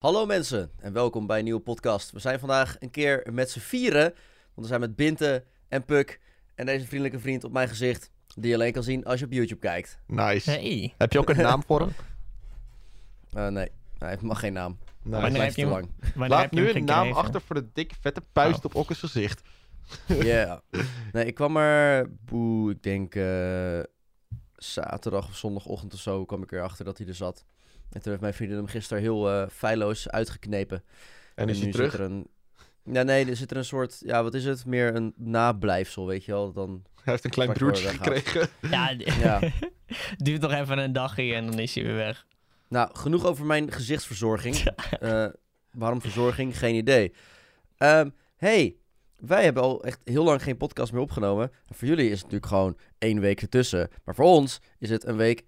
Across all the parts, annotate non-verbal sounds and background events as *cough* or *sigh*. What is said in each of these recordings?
Hallo mensen en welkom bij een nieuwe podcast. We zijn vandaag een keer met z'n vieren, want we zijn met Binte en Puk en deze vriendelijke vriend op mijn gezicht, die je alleen kan zien als je op YouTube kijkt. Nice. Hey. Heb je ook een *laughs* naam voor hem? Uh, nee, hij mag geen naam. Hij Wanneer heb te je hem- lang. Wanneer Laat heb je nu hem een naam gekregen? achter voor de dikke vette puist Oh. op Okkes gezicht. *laughs* Ja. *laughs* Nee, ik kwam er, boe, ik denk eh, zaterdag of zondagochtend of zo kwam ik erachter dat hij er zat. En toen heeft mijn vriendin hem gisteren heel eh feilloos uitgeknepen. En is hij nu terug? zit er een... Ja, nee, er zit er een soort, ja, wat is het? Meer een nablijfsel, weet je wel. Dan, Hij heeft een klein broertje gekregen. Ja, *laughs* ja. *laughs* duurt nog even een dagje en dan is hij weer weg. Nou, genoeg over mijn gezichtsverzorging. *laughs* Eh, waarom verzorging? Geen idee. Ehm, hey, wij hebben al echt heel lang geen podcast meer opgenomen. En voor jullie is het natuurlijk gewoon één week ertussen. Maar voor ons is het een week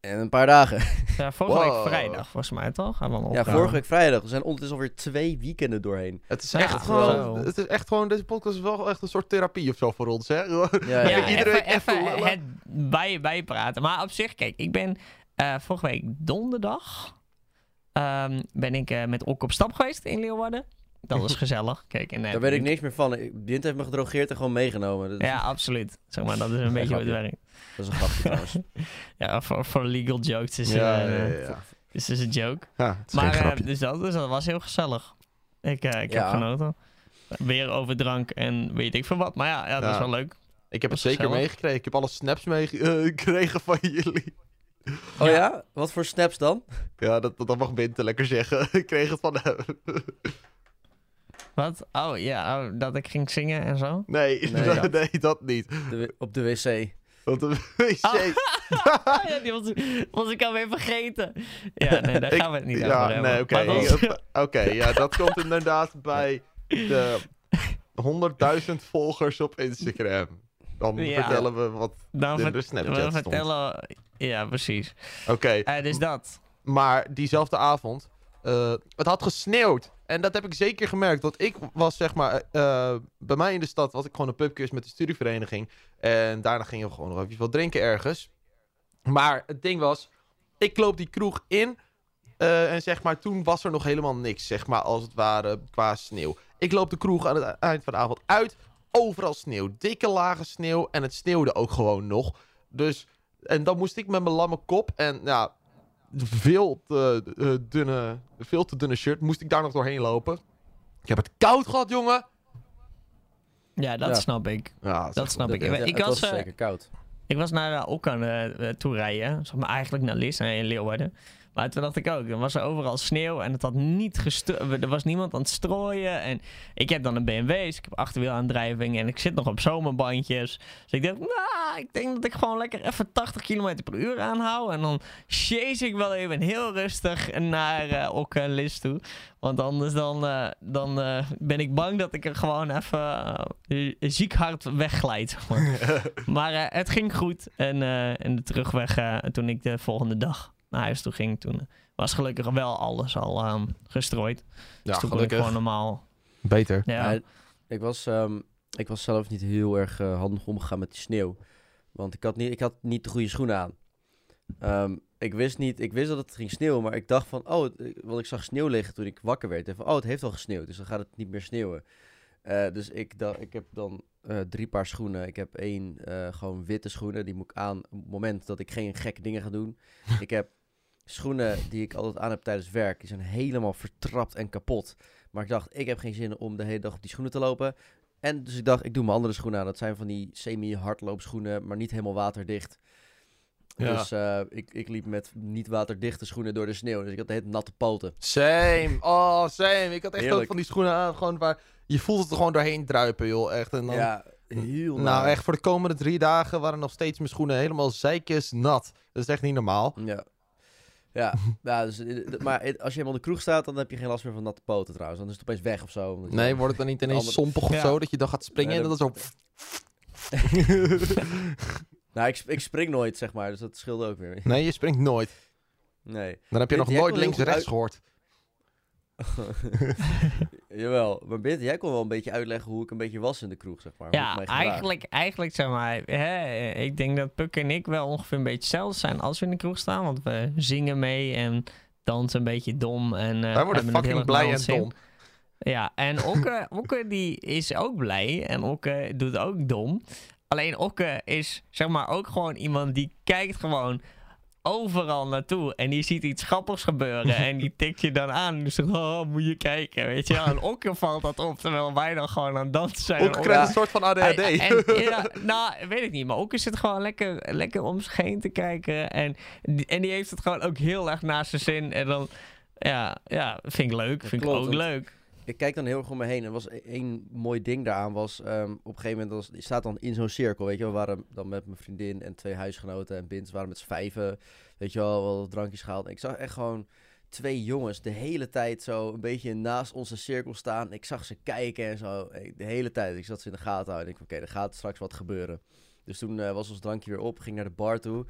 en een paar dagen. Ja, vorige Wow. week vrijdag, volgens mij toch? Gaan we Ja, vorige week vrijdag. We zijn ondertussen alweer twee weekenden doorheen. Het is Ja, echt gewoon, het is echt gewoon, deze podcast is wel echt een soort therapie of zo voor ons, hè? Ja, *laughs* Ja, ja. Iedereen even, even even lullen. het bij, bijpraten. Maar op zich, kijk, ik ben eh, vorige week donderdag ehm, ben ik eh, met Ok op stap geweest in Leeuwarden. Dat was *laughs* gezellig. Kijk, en, eh, Daar weet ik niks meer van. Bint heeft me gedrogeerd en gewoon meegenomen. Dat, Ja, absoluut. Zeg maar, dat is een *laughs* beetje hoe het werkt. Dat is een grapje *laughs* trouwens. Ja, voor, voor legal jokes is, Ja, eh, ja, ja, ja. is dus een joke. Ja, het is Maar geen eh, dus, dat, dus dat was heel gezellig. Ik, eh, ik Ja. heb genoten. Weer over drank en weet ik veel wat. Maar ja, ja dat is wel leuk. ik heb het zeker gezellig. meegekregen. Ik heb alle snaps meegekregen van jullie. Oh Ja. ja? Wat voor snaps dan? Ja, dat, dat mag Binte lekker zeggen. *laughs* ik kreeg het van hem. Wat? Oh ja, oh, dat ik ging zingen en zo. Nee, Nee, *laughs* dat, nee, dat niet. De op de wc. Want *laughs* de wc... Ah, *laughs* ja, die was, was ik alweer vergeten. Ja, nee, daar gaan we het niet over ja, hebben. nee, oké. *laughs* Oké, ja, dat komt inderdaad bij de 100.000 volgers op Instagram. Dan Ja. vertellen we wat dan in de Snapchat we stond. vertellen... Ja, precies. Oké, Eh, dus dat. maar diezelfde avond, eh, het had gesneeuwd. En dat heb ik zeker gemerkt. Want ik was zeg maar, eh, bij mij in de stad was ik gewoon een pubquiz met de studievereniging. En daarna gingen we gewoon nog even wat drinken ergens. Maar het ding was, ik loop die kroeg in. eh, en zeg maar, toen was er nog helemaal niks, zeg maar, als het ware, qua sneeuw. Ik loop de kroeg aan het eind van de avond uit. Overal sneeuw. Dikke lage sneeuw. En het sneeuwde ook gewoon nog. Dus, en dan moest ik met mijn lamme kop en ja, veel te, eh, dunne, veel te dunne shirt, moest ik daar nog doorheen lopen. Ik heb het koud gehad, jongen. Ja, dat Ja. snap ik. Ja, Dat snap ik. Ja, ik, was, was eh, zeker koud. ik was naar uh, eh, toe rijden. Zeg maar eigenlijk naar Lis in Leeuwarden. Maar toen dacht ik ook, er was er overal sneeuw en het had niet Er was niemand aan het strooien. En ik heb dan een BMW, dus ik heb achterwielaandrijving en ik zit nog op zomerbandjes. Dus ik dacht, nou, ik denk dat ik gewoon lekker even 80 km per uur aanhoud. En dan chase ik wel even heel rustig naar Lis toe. Want anders dan, eh, dan eh, ben ik bang dat ik er gewoon even ziek hard wegglijd. maar. *laughs* Het ging goed. En, en de terugweg, toen ik de volgende dag naar huis toe ging, toen eh, was gelukkig wel alles al ehm, gestrooid. ja, dus toen ik gewoon normaal. Beter. Ja, Ja, ik, was, ehm, ik was zelf niet heel erg eh, handig omgegaan met die sneeuw. Want ik had niet, ik had niet de goede schoenen aan. Ehm, ik, wist niet, ik wist dat het ging sneeuwen, maar ik dacht van... Oh, het- ik- want ik zag sneeuw liggen toen ik wakker werd. En van, oh, het heeft al gesneeuwd, dus dan gaat het niet meer sneeuwen. Eh, dus ik, dacht, ik heb dan eh, drie paar schoenen. Ik heb één eh, gewoon witte schoenen. Die moet ik aan op het moment dat ik geen gekke dingen ga doen. *laughs* ik heb schoenen die ik altijd aan heb tijdens werk. Die zijn helemaal vertrapt en kapot. Maar ik dacht, ik heb geen zin om de hele dag op die schoenen te lopen. En dus ik dacht, ik doe mijn andere schoenen aan. Dat zijn van die semi-hardloopschoenen, maar niet helemaal waterdicht. Ja. Dus eh, ik, ik liep met niet waterdichte schoenen door de sneeuw. Dus ik had de hele natte poten. Same. Oh, same. Ik had echt ook Heerlijk. van die schoenen aan, gewoon waar... Je voelt het er gewoon doorheen druipen, joh. Echt. En dan, Ja, heel nou, naar. echt voor de komende drie dagen waren nog steeds mijn schoenen helemaal zeikjes nat. Dat is echt niet normaal. Ja. Ja, ja *laughs* dus, eh, maar als je helemaal in de kroeg staat, dan heb je geen last meer van natte poten trouwens. Dan is het opeens weg of zo. Nee, wordt het dan niet ineens sompig of Ja. zo, dat je dan gaat springen Nee, en dat dat- is zo... *laughs* Nou, ik, ik spring nooit, zeg maar. Dus dat scheelde ook weer. Nee, je springt nooit. Nee. Dan heb je nog nooit links-rechts gehoord. *laughs* Jawel. Maar Bint, jij kon wel een beetje uitleggen hoe ik een beetje was in de kroeg, zeg maar. ja eigenlijk, eigenlijk zeg maar, hè, ik denk dat Puk en ik wel ongeveer een beetje hetzelfde zijn als we in de kroeg staan. Want we zingen mee en dansen een beetje dom. En, eh Wij worden fucking blij en dom. Ja, en Okke, *laughs* Okke die is ook blij en Okke doet ook dom. Alleen Okke is zeg maar ook gewoon iemand die kijkt gewoon overal naartoe. En die ziet iets grappigs gebeuren en die *laughs* tikt je dan aan. En die zegt, oh, moet je kijken, weet je wel. En Okke valt dat op, terwijl wij dan gewoon aan het dansen zijn. Ook En krijgt Ja. een soort van ADHD. en, en- ja, *laughs* nou, weet ik niet. Maar Okke zit gewoon lekker, lekker om zich heen te kijken. En, die- en die heeft het gewoon ook heel erg naast zijn zin. En dan, ja, ja vind ik leuk. Dat Vind ik ook leuk. Ik kijk dan heel erg om me heen. Er was e- één mooi ding daaraan was, ehm, op een gegeven moment, was, je staat dan in zo'n cirkel, weet je. We waren dan met mijn vriendin en twee huisgenoten en Bins waren met z'n vijven, weet je wel, wel drankjes gehaald. En ik zag echt gewoon twee jongens de hele tijd zo een beetje naast onze cirkel staan. Ik zag ze kijken en zo, eh, de hele tijd. Ik zat ze in de gaten houden. Ik dacht, oké, er gaat straks wat gebeuren. Dus toen eh, was ons drankje weer op, ging naar de bar toe.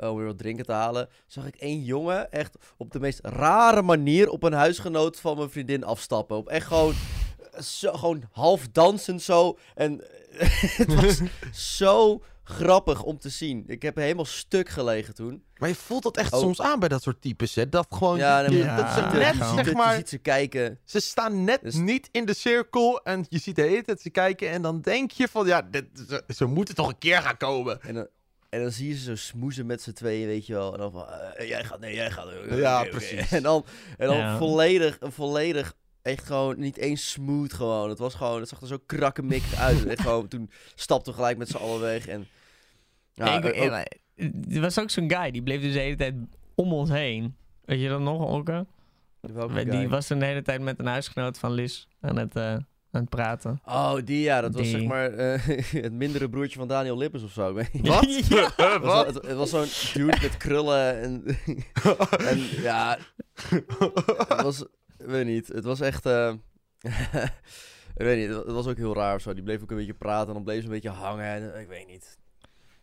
Eh, om weer wat drinken te halen. Zag ik één jongen echt op de meest rare manier op een huisgenoot van mijn vriendin afstappen. Op echt gewoon, eh, zo, gewoon half dansend zo. En *laughs* het was *laughs* zo grappig om te zien. Ik heb helemaal stuk gelegen toen. Maar je voelt dat echt Oh. soms aan bij dat soort types, hè? Dat gewoon, Ja, nee, dat ze net, ja, zeg het, maar, je ziet ze kijken. ze staan net Dus- niet in de cirkel en je ziet de hele tijd ze kijken en dan denk je van, ja, dit, ze, ze moeten toch een keer gaan komen. En dan, en dan zie je ze zo smoezen met z'n tweeën, weet je wel. En dan van, eh, jij gaat, nee, jij gaat. Oké, Ja, precies. En dan, en dan Ja. volledig, volledig, echt gewoon, niet eens smooth gewoon. Het was gewoon, het zag er zo krakkemikkig *laughs* uit. En gewoon, toen stapten we gelijk met z'n allen weg. En, ja, ik, ook- er was ook zo'n guy, die bleef dus de hele tijd om ons heen. Weet je dat nog, welke Die guy? was toen de hele tijd met een huisgenoot van Liz aan het, eh, aan het praten. Oh, die ja, dat was Die. zeg maar eh, *laughs* het mindere broertje van Daniel Lippens of zo. Wat? *laughs* Ja. *laughs* Het was, wat? het, het was zo'n dude met krullen en, en ja, het was, ik weet niet, het was echt, eh, ik weet niet, het was ook heel raar of zo. Die bleef ook een beetje praten en dan bleef ze een beetje hangen en ik weet niet.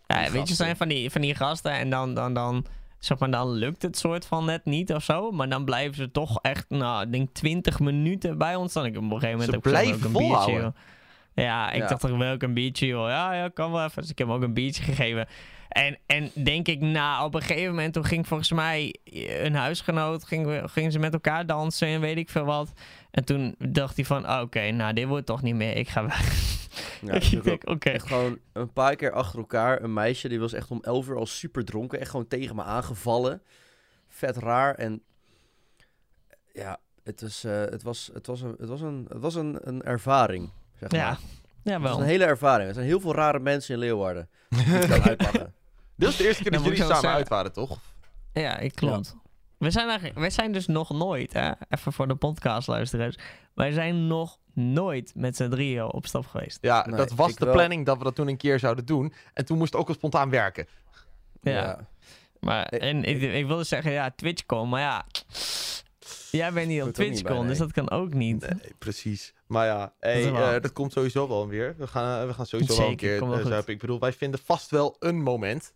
Ja, weet je, zijn van die, van die gasten en dan, dan, dan, zeg maar, dan lukt het soort van net niet of zo. Maar dan blijven ze toch echt, nou, ik denk 20 minuten bij ons. Dan ik op een gegeven moment Ze ook blijven een biertje. Ja, ik Ja. dacht toch wel een biertje, joh. Ja, ja, kan wel even. Dus ik heb hem ook een biertje gegeven. En, en denk ik, nou, op een gegeven moment, toen ging volgens mij een huisgenoot, gingen, gingen ze met elkaar dansen en weet ik veel wat. En toen dacht hij van, oh, oké, nou, dit wordt toch niet meer, ik ga weg. Ja, *laughs* ik denk, oké. Echt gewoon een paar keer achter elkaar. Een meisje, die was echt om 11 uur al super dronken. Echt gewoon tegen me aangevallen. Vet raar. En ja, het, is, eh, het was, het was, een, het was, een, het was een, een ervaring. Zeg maar. Ja, ja Het was wel. een hele ervaring. Er zijn heel veel rare mensen in Leeuwarden. *laughs* Die het kan uitpakken. Dit is de eerste keer dat jullie samen zeggen. uit waren, toch? Ja, ik klopt. We zijn, eigenlijk, wij zijn dus nog nooit, hè, even voor de podcastluisteraars. Wij zijn nog nooit met z'n drieën op stap geweest. Ja, Nee, dat was de wel. planning dat we dat toen een keer zouden doen. En toen moest het ook wel spontaan werken. Ja. Maar, en ik, ik wilde zeggen, ja, TwitchCon, maar ja, jij bent niet op bij, TwitchCon, dus dat kan ook niet. Nee, precies. Maar ja, hey, wel- eh, dat komt sowieso wel weer. We gaan, eh, we gaan sowieso wel een Zeker, keer wel eh. Ik bedoel, wij vinden vast wel een moment.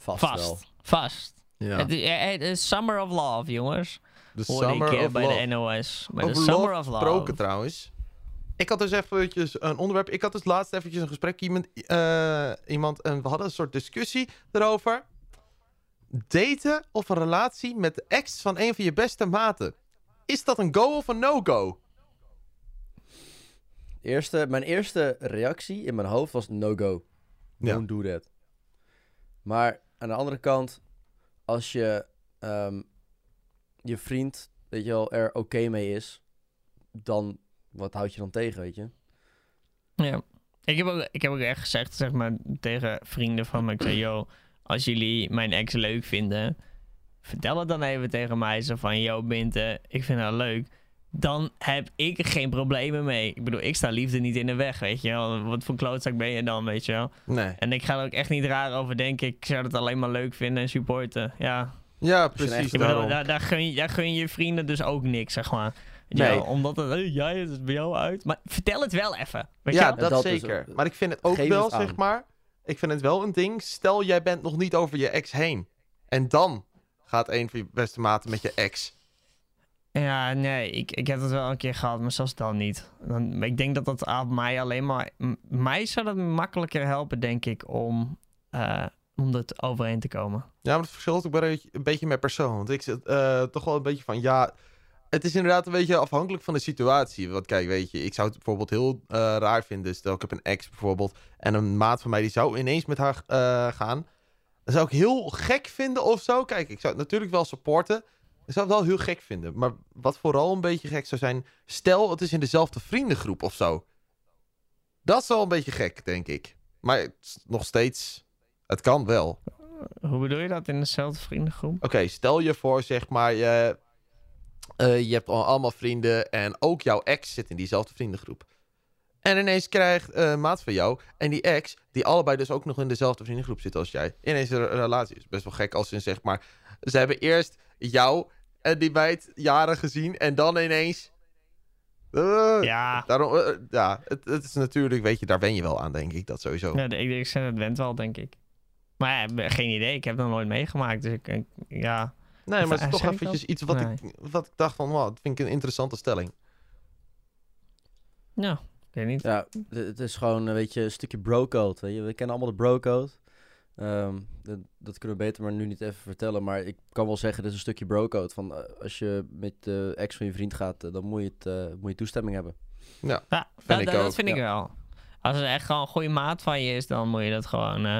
Vast, wel. Vast, vast. Ja. Het, is- eh, Summer of Love, jongens. De Hoorde Summer ik eh, of bij Love. de NOS. Bij de Summer love of Love. gesproken trouwens. Ik had dus eventjes een onderwerp. Ik had dus laatst eventjes een gesprek iemand, eh, iemand en we hadden een soort discussie erover. Daten of een relatie met de ex van een van je beste maten. Is dat een go of een no-go? Eerste, mijn eerste reactie in mijn hoofd was no-go. Ja. Don't do that. Maar aan de andere kant, als je ehm, je vriend, weet je wel, er oké mee is, dan wat houd je dan tegen, weet je? Ja. Ik heb, ook, ik heb ook echt gezegd, zeg maar, tegen vrienden van me. Ik zei, yo, als jullie mijn ex leuk vinden, vertel het dan even tegen mij. Zo van, yo, Binte, ik vind haar leuk. Dan heb ik er geen problemen mee. Ik bedoel, ik sta liefde niet in de weg, weet je wel. Wat voor klootzak ben je dan, weet je wel. Nee. En ik ga er ook echt niet raar over denken. Ik zou het alleen maar leuk vinden en supporten. Ja, Ja, je precies. ik bedoel, daar, daar, gun je, daar gun je je vrienden dus ook niks, zeg maar. Weet je Nee. wel, omdat het, hey, jij, het is bij jou uit. Maar vertel het wel even. Weet je ja, wel? dat, Dat is zeker. maar ik vind het ook geef wel, zeg maar... Ik vind het wel een ding. Stel, jij bent nog niet over je ex heen. En dan gaat een van je beste maten met je ex. Ja, nee, ik, ik heb dat wel een keer gehad, maar zelfs dan niet. Dan, ik denk dat dat aan mij alleen maar... mij zou dat makkelijker helpen, denk ik, om... eh, om het overeen te komen. Ja, maar het verschilt ook een beetje met persoon. Want ik zit eh, toch wel een beetje van, ja... Het is inderdaad een beetje afhankelijk van de situatie. Want kijk, weet je, ik zou het bijvoorbeeld heel eh, raar vinden. Stel, ik heb een ex bijvoorbeeld. En een maat van mij die zou ineens met haar gaan. Dan zou ik heel gek vinden of zo. Kijk, ik zou het natuurlijk wel supporten. Ik zou het wel heel gek vinden. Maar wat vooral een beetje gek zou zijn... Stel, het is in dezelfde vriendengroep of zo. Dat is wel een beetje gek, denk ik. Maar het nog steeds... Het kan wel. Hoe bedoel je dat in dezelfde vriendengroep? Oké, stel je voor, zeg maar, je, eh, je hebt al allemaal vrienden en ook jouw ex zit in diezelfde vriendengroep. En ineens krijgt een maat van jou en die ex, die allebei dus ook nog in dezelfde vriendengroep zitten als jij, ineens een relatie. is best wel gek als ze zeg maar, ze hebben eerst jou en die meid jaren gezien en dan ineens... Eh, Ja, Daarom, eh, ja, het, het is natuurlijk, weet je, daar ben je wel aan, denk ik, dat sowieso. ja ik, ik zeg het went wel, denk ik. Maar ja, geen idee, ik heb dat nooit meegemaakt. Dus ik, ik- ja, Nee, maar het is toch eventjes dat? iets wat, Nee. ik, wat ik dacht van, wow, dat vind ik een interessante stelling. ja, ik weet niet. Ja, het is gewoon een beetje een stukje bro-code. weet je. We kennen allemaal de bro-code. Ehm, dat, dat kunnen we beter maar nu niet even vertellen. Maar ik kan wel zeggen, dit is een stukje bro-code. Van, eh, als je met de ex van je vriend gaat, eh, dan moet je, het, eh, moet je toestemming hebben. Ja, Vind dat, ik dat, ook, dat vind ik wel. Als het echt gewoon een goede maat van je is, dan moet je dat gewoon... eh,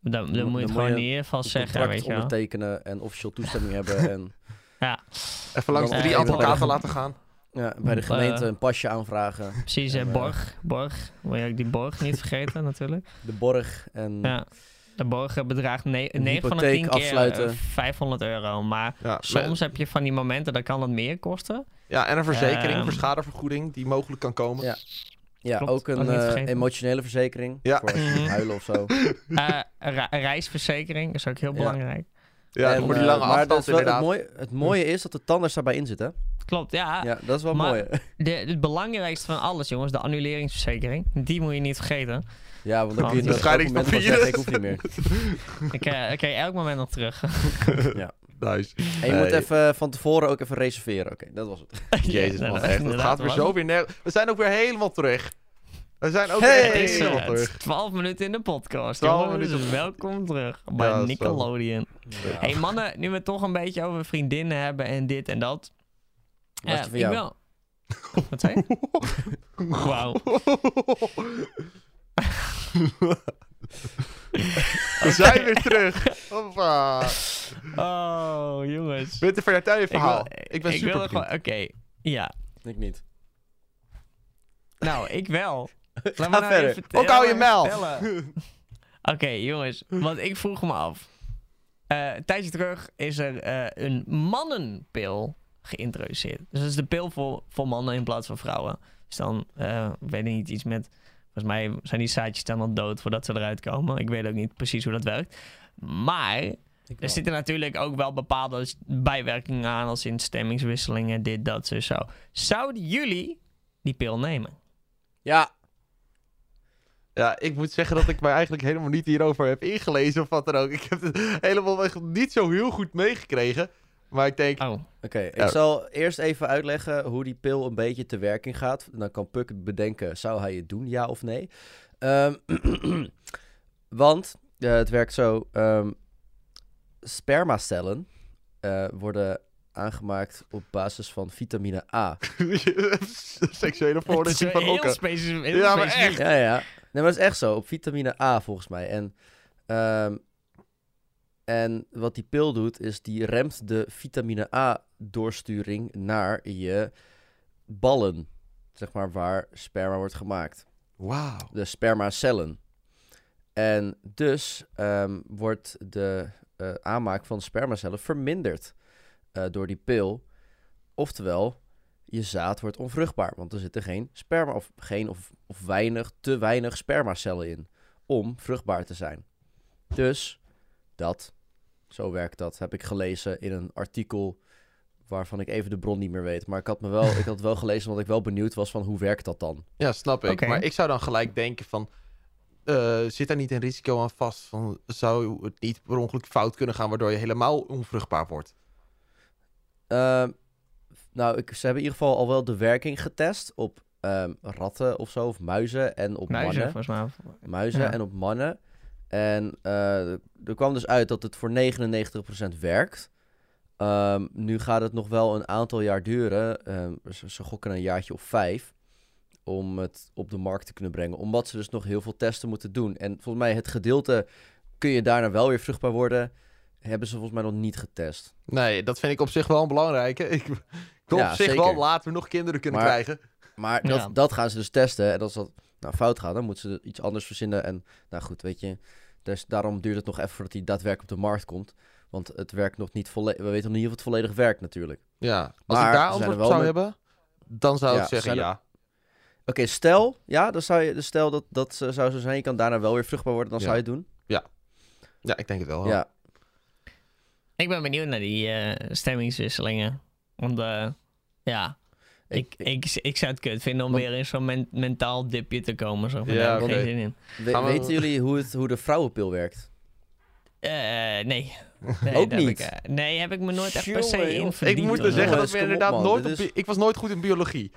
dan, dan, Dan moet je het je gewoon een- in ieder geval zeggen, weet je wel. ondertekenen en officieel toestemming hebben. En *laughs* Even langs Dan- drie advocaten laten gaan. ja, bij de gemeente een pasje aanvragen. Precies, En, eh, borg, borg. Moet je ook die borg niet vergeten, *laughs* natuurlijk. De borg en Ja. De borg bedraagt ne- Een 9 van de hypotheek 10 keer afsluiten. eh, 500 euro. Maar Ja, soms heb je van die momenten, dan kan het meer kosten. ja, en een verzekering Ehm. voor schadevergoeding die mogelijk kan komen. Ja. ja, klopt, ook een niet eh, emotionele verzekering. Ja. Voor als je Mhm. huilen of zo. *laughs* Eh, re- reisverzekering is ook heel belangrijk. Ja, En, voor die lange maar dat afstand is wel inderdaad. Het mooie, het mooie is dat de tandarts daarbij in zit, hè? Klopt, ja. Ja, dat is wel Maar- mooi. De, het belangrijkste van alles, jongens, de annuleringsverzekering. Die moet je niet vergeten. Ja, want dan kun je moment zeggen, ik hoef niet meer. Ik, eh, ik krijg elk moment nog terug. *laughs* Nice. En je Nee. moet even van tevoren ook even reserveren. Oké, dat was het. *laughs* Jezus Ja, man, dat- echt. Het gaat weer man. zo weer nergens. We zijn ook weer helemaal terug. We zijn ook Hey! is, helemaal eh, het terug. 12 minuten in de podcast. 12 jongens. minuten. Dus welkom terug bij Ja. Nickelodeon. hey, mannen, nu we het toch een beetje over vriendinnen hebben en dit en dat. Eh, van ik jou? wil... Wat zei je? *laughs* Wauw. *laughs* We zijn weer terug. Hoppa. Oh, jongens. Witte van jouw verhaal. wil- Ik ben ik super er. Oké, ja. Ik niet. Nou, ik wel. *laughs* Laat me Ga nou verder. even Ook hou je vertellen- mel. *laughs* Oké, jongens. Want ik vroeg me af. Eh, een tijdje terug is er eh, een mannenpil geïntroduceerd. Dus dat is de pil voor, voor mannen in plaats van vrouwen. Dus dan, eh, ik weet niet, iets met... Volgens mij zijn die zaadjes dan al dood voordat ze eruit komen. Ik weet ook niet precies hoe dat werkt. Maar er zitten natuurlijk ook wel bepaalde bijwerkingen aan... als in stemmingswisselingen, dit, dat, zo, zo. Zouden jullie die pil nemen? Ja, Ja, ik moet zeggen dat ik mij eigenlijk helemaal niet hierover heb ingelezen of wat dan ook. Ik heb het helemaal echt niet zo heel goed meegekregen. Maar ik denk, Oh, oké. Ik Ja. zal eerst even uitleggen hoe die pil een beetje te werking gaat. Dan kan Puk bedenken, zou hij het doen, ja of nee? Ehm, *clears throat* want eh, het werkt zo. ehm, spermacellen eh, worden aangemaakt op basis van vitamine A. *laughs* seksuele *laughs* voorlichting van heel Okke. specifiek. heel Ja, maar echt. Ja, ja. Nee, maar dat is echt zo. Op vitamine A volgens mij. En, ehm, en wat die pil doet, is die remt de vitamine A-doorsturing naar je ballen. Zeg maar waar sperma wordt gemaakt. Wauw. De spermacellen. En dus ehm, wordt de eh, aanmaak van spermacellen verminderd eh, door die pil. Oftewel, je zaad wordt onvruchtbaar, want er zitten geen sperma of geen of, of weinig, te weinig spermacellen in om vruchtbaar te zijn. Dus dat, zo werkt dat, heb ik gelezen in een artikel waarvan ik even de bron niet meer weet. Maar ik had, me wel, ik had het wel gelezen omdat ik wel benieuwd was van hoe werkt dat dan? Ja, snap ik. Maar ik zou dan gelijk denken van... eh, zit daar niet een risico aan vast? Van, zou het niet per ongeluk fout kunnen gaan... waardoor je helemaal onvruchtbaar wordt? Ehm, nou, ik, ze hebben in ieder geval al wel de werking getest op ehm, ratten of zo, of muizen en op Muizen, mannen. volgens mij. Muizen Ja. en op mannen. En eh, er kwam dus uit dat het voor 99% werkt. Ehm, nu gaat het nog wel een aantal jaar duren. ehm, ze, ze gokken een jaartje of vijf. Om het op de markt te kunnen brengen. Omdat ze dus nog heel veel testen moeten doen. En volgens mij het gedeelte kun je daarna wel weer vruchtbaar worden. Hebben ze volgens mij nog niet getest. Nee, dat vind ik op zich wel een belangrijke. *laughs* Ik, ik wil Ja, op zich zeker. wel later nog kinderen kunnen Maar- krijgen. Maar Ja. dat, dat gaan ze dus testen. En als dat nou, fout gaat, dan moeten ze iets anders verzinnen. En nou goed, weet je. Dus daarom duurt het nog even voordat hij daadwerkelijk op de markt komt. Want het werkt nog niet volledig. We weten nog niet of het volledig werkt natuurlijk. Ja, als Maar ik daar antwoord op wel zou mee- hebben, dan zou Ja, ik zeggen er- ja. Oké, stel, ja, dan zou je, dus stel dat dat eh, zou zo zijn. Je kan daarna wel weer vruchtbaar worden, dan Ja. zou je het doen. Ja, ik denk het wel. Ja, Ik ben benieuwd naar die eh, stemmingswisselingen. Want eh, ja, ik, ik, ik, ik, zou het kut vinden om Want- weer in zo'n men- mentaal dipje te komen. Zo. van, Ja, daar heb ik geen zin in. we- weten jullie hoe, het, hoe de vrouwenpil werkt? Eh, nee. *laughs* nee Ook daar heb niet? ik, eh, nee, heb ik me nooit echt per se in joh. verdiept. ik moet er hoor. zeggen dat we op, inderdaad nooit op is- Ik was nooit goed in biologie.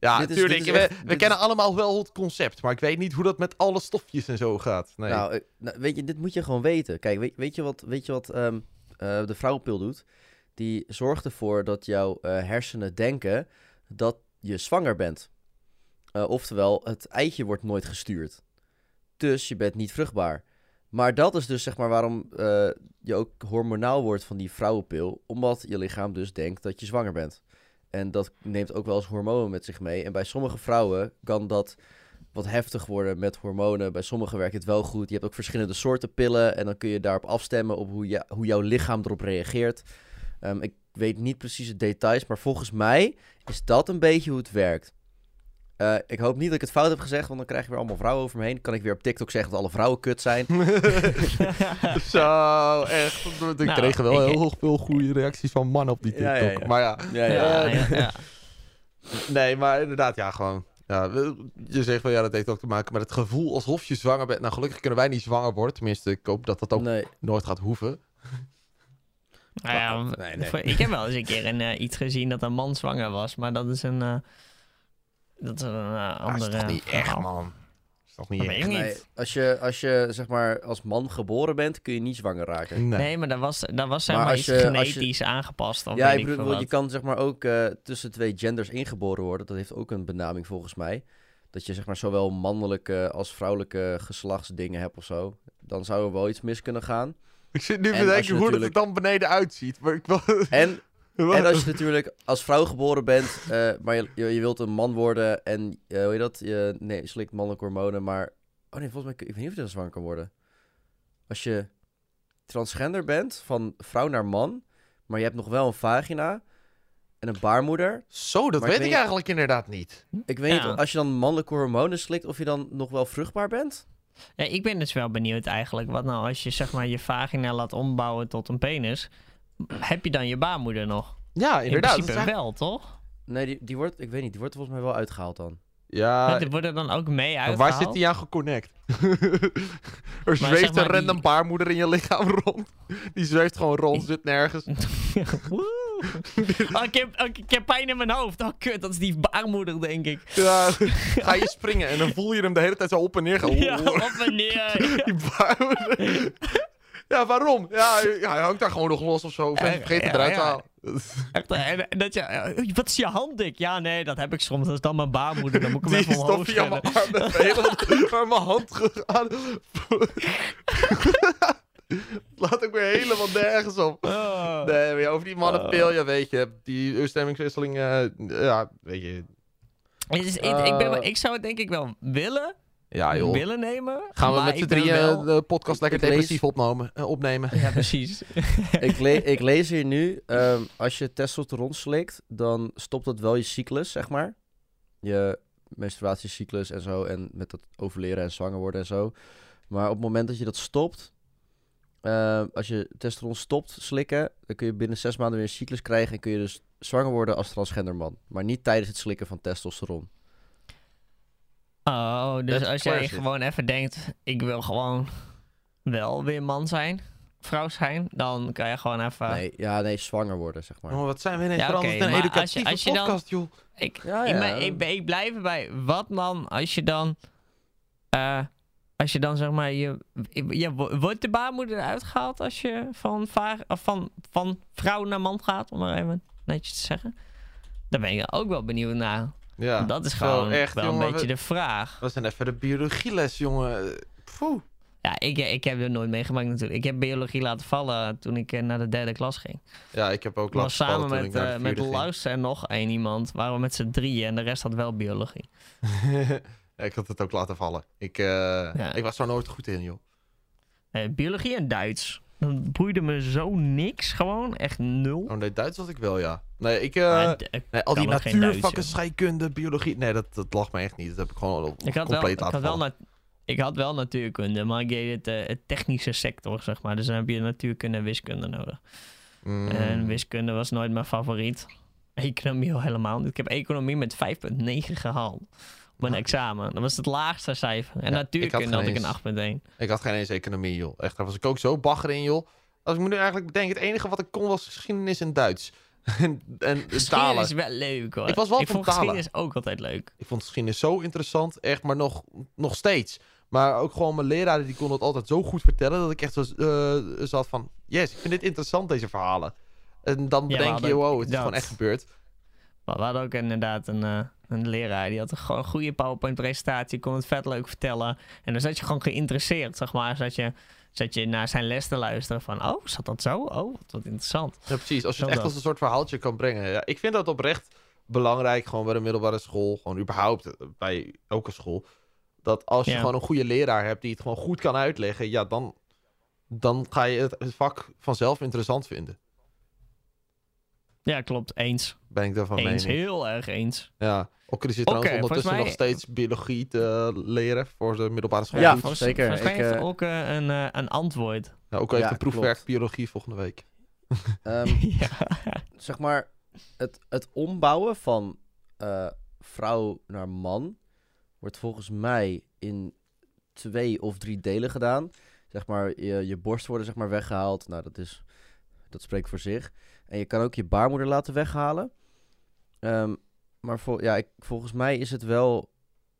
Ja, Dit is- tuurlijk. dit is we echt- we kennen is- allemaal wel het concept, maar ik weet niet hoe dat met alle stofjes en zo gaat. Nee. Nou, ik- nou, weet je, dit moet je gewoon weten. Kijk, weet, weet je wat, weet je wat ehm, eh, de vrouwenpil doet? Die zorgt ervoor dat jouw eh, hersenen denken dat je zwanger bent. Eh, oftewel, het eitje wordt nooit gestuurd. Dus je bent niet vruchtbaar. Maar dat is dus zeg maar waarom eh, je ook hormonaal wordt van die vrouwenpil. Omdat je lichaam dus denkt dat je zwanger bent. En dat neemt ook wel eens hormonen met zich mee. En bij sommige vrouwen kan dat wat heftig worden met hormonen. Bij sommigen werkt het wel goed. Je hebt ook verschillende soorten pillen. En dan kun je daarop afstemmen op hoe, je, hoe jouw lichaam erop reageert. Ehm, ik weet niet precies de details. Maar volgens mij is dat een beetje hoe het werkt. Eh, ik hoop niet dat ik het fout heb gezegd. Want dan krijg je weer allemaal vrouwen over me heen. kan ik weer op TikTok zeggen dat alle vrouwen kut zijn. *laughs* *laughs* Zo, echt. Ik Nou, kreeg wel ik- heel veel goede reacties van mannen op die TikTok. ja, ja. Maar ja, Ja, Ja, ja. ja, ja. *laughs* nee, maar inderdaad, ja, gewoon. Ja, je zegt van ja, dat heeft ook te maken met het gevoel alsof je zwanger bent. Nou, gelukkig kunnen wij niet zwanger worden. Tenminste, ik hoop dat dat ook Nee. nooit gaat hoeven. Nou ja, Nee, nee. voor- Ik heb wel eens een keer een, eh, iets gezien dat een man zwanger was, maar dat is een. eh, dat is een uh, Ah, is andere. toch niet echt, verhaal. man. Is toch niet Dat echt? Nee, niet. als je, als je zeg maar als man geboren bent, kun je niet zwanger raken. Nee. Nee, maar dat was, dat was zeg Maar iets je- als je- genetisch aangepast. Of ja, weet ik bedoel, je kan zeg maar ook eh, tussen twee genders ingeboren worden. Dat heeft ook een benaming volgens mij. Dat je zeg maar zowel mannelijke als vrouwelijke geslachtsdingen hebt of zo. Dan zou er wel iets mis kunnen gaan. *laughs* Ik zit nu te denken hoe dat er dan beneden uitziet. Maar ik wil... *laughs* En, *laughs* en als je natuurlijk als vrouw geboren bent, eh, maar je, je, je wilt een man worden en eh, hoe je dat? Je, nee, je slikt mannelijke hormonen, maar... Oh nee, volgens mij, ik weet niet of je dan zwanger kan worden. Als je transgender bent, van vrouw naar man, maar je hebt nog wel een vagina en een baarmoeder... Zo, dat ik weet ik eigenlijk inderdaad niet. Ik weet Ja. niet, als je dan mannelijke hormonen slikt, of je dan nog wel vruchtbaar bent? Ja, ik ben dus wel benieuwd eigenlijk. Wat nou als je zeg maar je vagina laat ombouwen tot een penis? Heb je dan je baarmoeder nog? Ja, In inderdaad. principe dat is wel, toch? Nee, die, die wordt, ik weet niet, die wordt volgens mij wel uitgehaald dan. Ja, Die worden dan ook mee uitgehaald? waar zit die aan geconnect? *laughs* er zeg zweeft maar een random die- baarmoeder in je lichaam *laughs* rond. Die zweeft gewoon rond, zit nergens. *laughs* Woe. Oh, ik, heb, oh, ik heb pijn in mijn hoofd. Oh, kut, dat is die baarmoeder, denk ik. Ja, ga je springen en dan voel je hem de hele tijd zo op en neer gaan. Ja, op en neer. Die baarmoeder. Ja, waarom? Ja, hij hangt daar gewoon nog los of zo. Vergeet het Ja, eruit te halen. *laughs* Echt, en, en dat je, eh, wat is je hand dik? Ja, nee, dat heb ik soms. Dat is dan mijn baarmoeder. Dan moet ik hem Die even omhoog mijn even helemaal naar mijn hand gegaan. *laughs* Laat ook weer helemaal nergens op. Oh. Nee, maar over die mannenpil, ja, weet je, die stemmingswisseling, eh, ja, weet je. Is- ik, ik, ben, Eh. ik zou het denk ik wel willen, Ja, joh. willen nemen. Gaan we met z'n ben drieën wel- de podcast lekker Ik lees- depressief opnemen, eh, opnemen? Ja, precies. *laughs* ik, le- ik lees hier nu, ehm, als je testosteron slikt, dan stopt dat wel je cyclus, zeg maar. Je menstruatiecyclus en zo, en met dat overleren en zwanger worden en zo. Maar op het moment dat je dat stopt, ehm, als je testosteron stopt slikken, dan kun je binnen zes maanden weer een cyclus krijgen en kun je dus zwanger worden als transgender man. Maar niet tijdens het slikken van testosteron. Oh, dus That's als jij gewoon even denkt, ik wil gewoon wel weer man zijn, vrouw zijn, dan kan je gewoon even... Nee, ja, nee, zwanger worden, zeg maar. Oh, wat zijn we ineens Ja, veranderd oké, in een maar als je- educatieve als je dan- podcast, joh. Ik, Ja, ik, ja. ben- ik, ben- ik blijf erbij. Wat dan als je dan... eh, als je dan zeg maar, je, je, wo- wordt de baarmoeder eruit gehaald als je van, vaar, van, van vrouw naar man gaat, om maar even netjes te zeggen? Daar ben ik ook wel benieuwd naar. Ja. dat is gewoon echt, wel jongen, een beetje we- de vraag. Dat zijn even de biologieles, jongen. Poeh. Ja, ik, ik heb er nooit meegemaakt natuurlijk. Ik heb biologie laten vallen toen ik eh, naar de derde klas ging. Ja, ik heb ook was laten vallen samen met, eh, met. Lars en nog één iemand. Waren we met z'n drieën en de rest had wel biologie. *laughs* ja, ik had het ook laten vallen. Ik, eh, ik was er nooit goed in, joh. Biologie en Duits. Dat boeide me zo niks. Gewoon echt nul. Oh nee, Duits had ik wel, ja. Nee, ik... eh, ik nee, al die natuurvakken, scheikunde, biologie... Nee, dat, dat lag me echt niet. Dat heb ik gewoon al Ik had wel, compleet ik had wel, ik had wel natuurkunde, maar ik deed het, eh, het technische sector, zeg maar. Dus dan heb je natuurkunde en wiskunde nodig. Mm. En wiskunde was nooit mijn favoriet. Economie al helemaal niet. Ik heb economie met 5,9 gehaald. Op mijn examen. Dat was het laagste cijfer. En Ja, natuurkunde had ik eens- een 8,1. Ik had geen eens economie, joh. Echt, daar was ik ook zo bagger in, joh. Als ik moet nu eigenlijk bedenken, het enige wat ik kon was geschiedenis en Duits. *laughs* en en Geschiedenis talen. is wel leuk hoor. Ik was wel ik van vond talen. geschiedenis ook altijd leuk. Ik vond geschiedenis zo interessant, echt, maar nog, nog steeds. Maar ook gewoon mijn leraren, die konden het altijd zo goed vertellen, dat ik echt zo eh, zat van, yes, ik vind dit interessant, deze verhalen. En dan we bedenk je, wow, het is dat. gewoon echt gebeurd. Maar we hadden ook inderdaad een, eh, een leraar. Die had een, gewoon een goede PowerPoint-presentatie. Kon het vet leuk vertellen. En dan zat je gewoon geïnteresseerd, zeg maar. Zat je, zat je naar zijn les te luisteren van... Oh, zat dat zo? Oh, wat, wat interessant. Ja, precies. Als je het echt als een soort verhaaltje kan brengen. Ja, ik vind dat oprecht belangrijk, gewoon bij de middelbare school. Gewoon überhaupt eh, bij elke school. Dat als je Ja. gewoon een goede leraar hebt die het gewoon goed kan uitleggen, ja, dan, dan ga je het vak vanzelf interessant vinden. Ja, klopt. Eens. Ben ik daarvan eens. mening. Heel erg eens. Ja, ook is Oké, trouwens ondertussen nog steeds biologie te leren voor de middelbare school. Ja, volgens, zeker. Volgens mij Ik, heeft eh, er ook eh, een, eh, een antwoord. Ja, ook al heeft Ja, een proefwerk klopt. biologie volgende week. *laughs* Ehm, *laughs* ja. zeg maar, het, het ombouwen van eh, vrouw naar man wordt volgens mij in twee of drie delen gedaan. Zeg maar, je, je borst worden zeg maar weggehaald. Nou, dat is, dat spreekt voor zich. En je kan ook je baarmoeder laten weghalen. Ehm, maar vol, ja, ik, volgens mij is het wel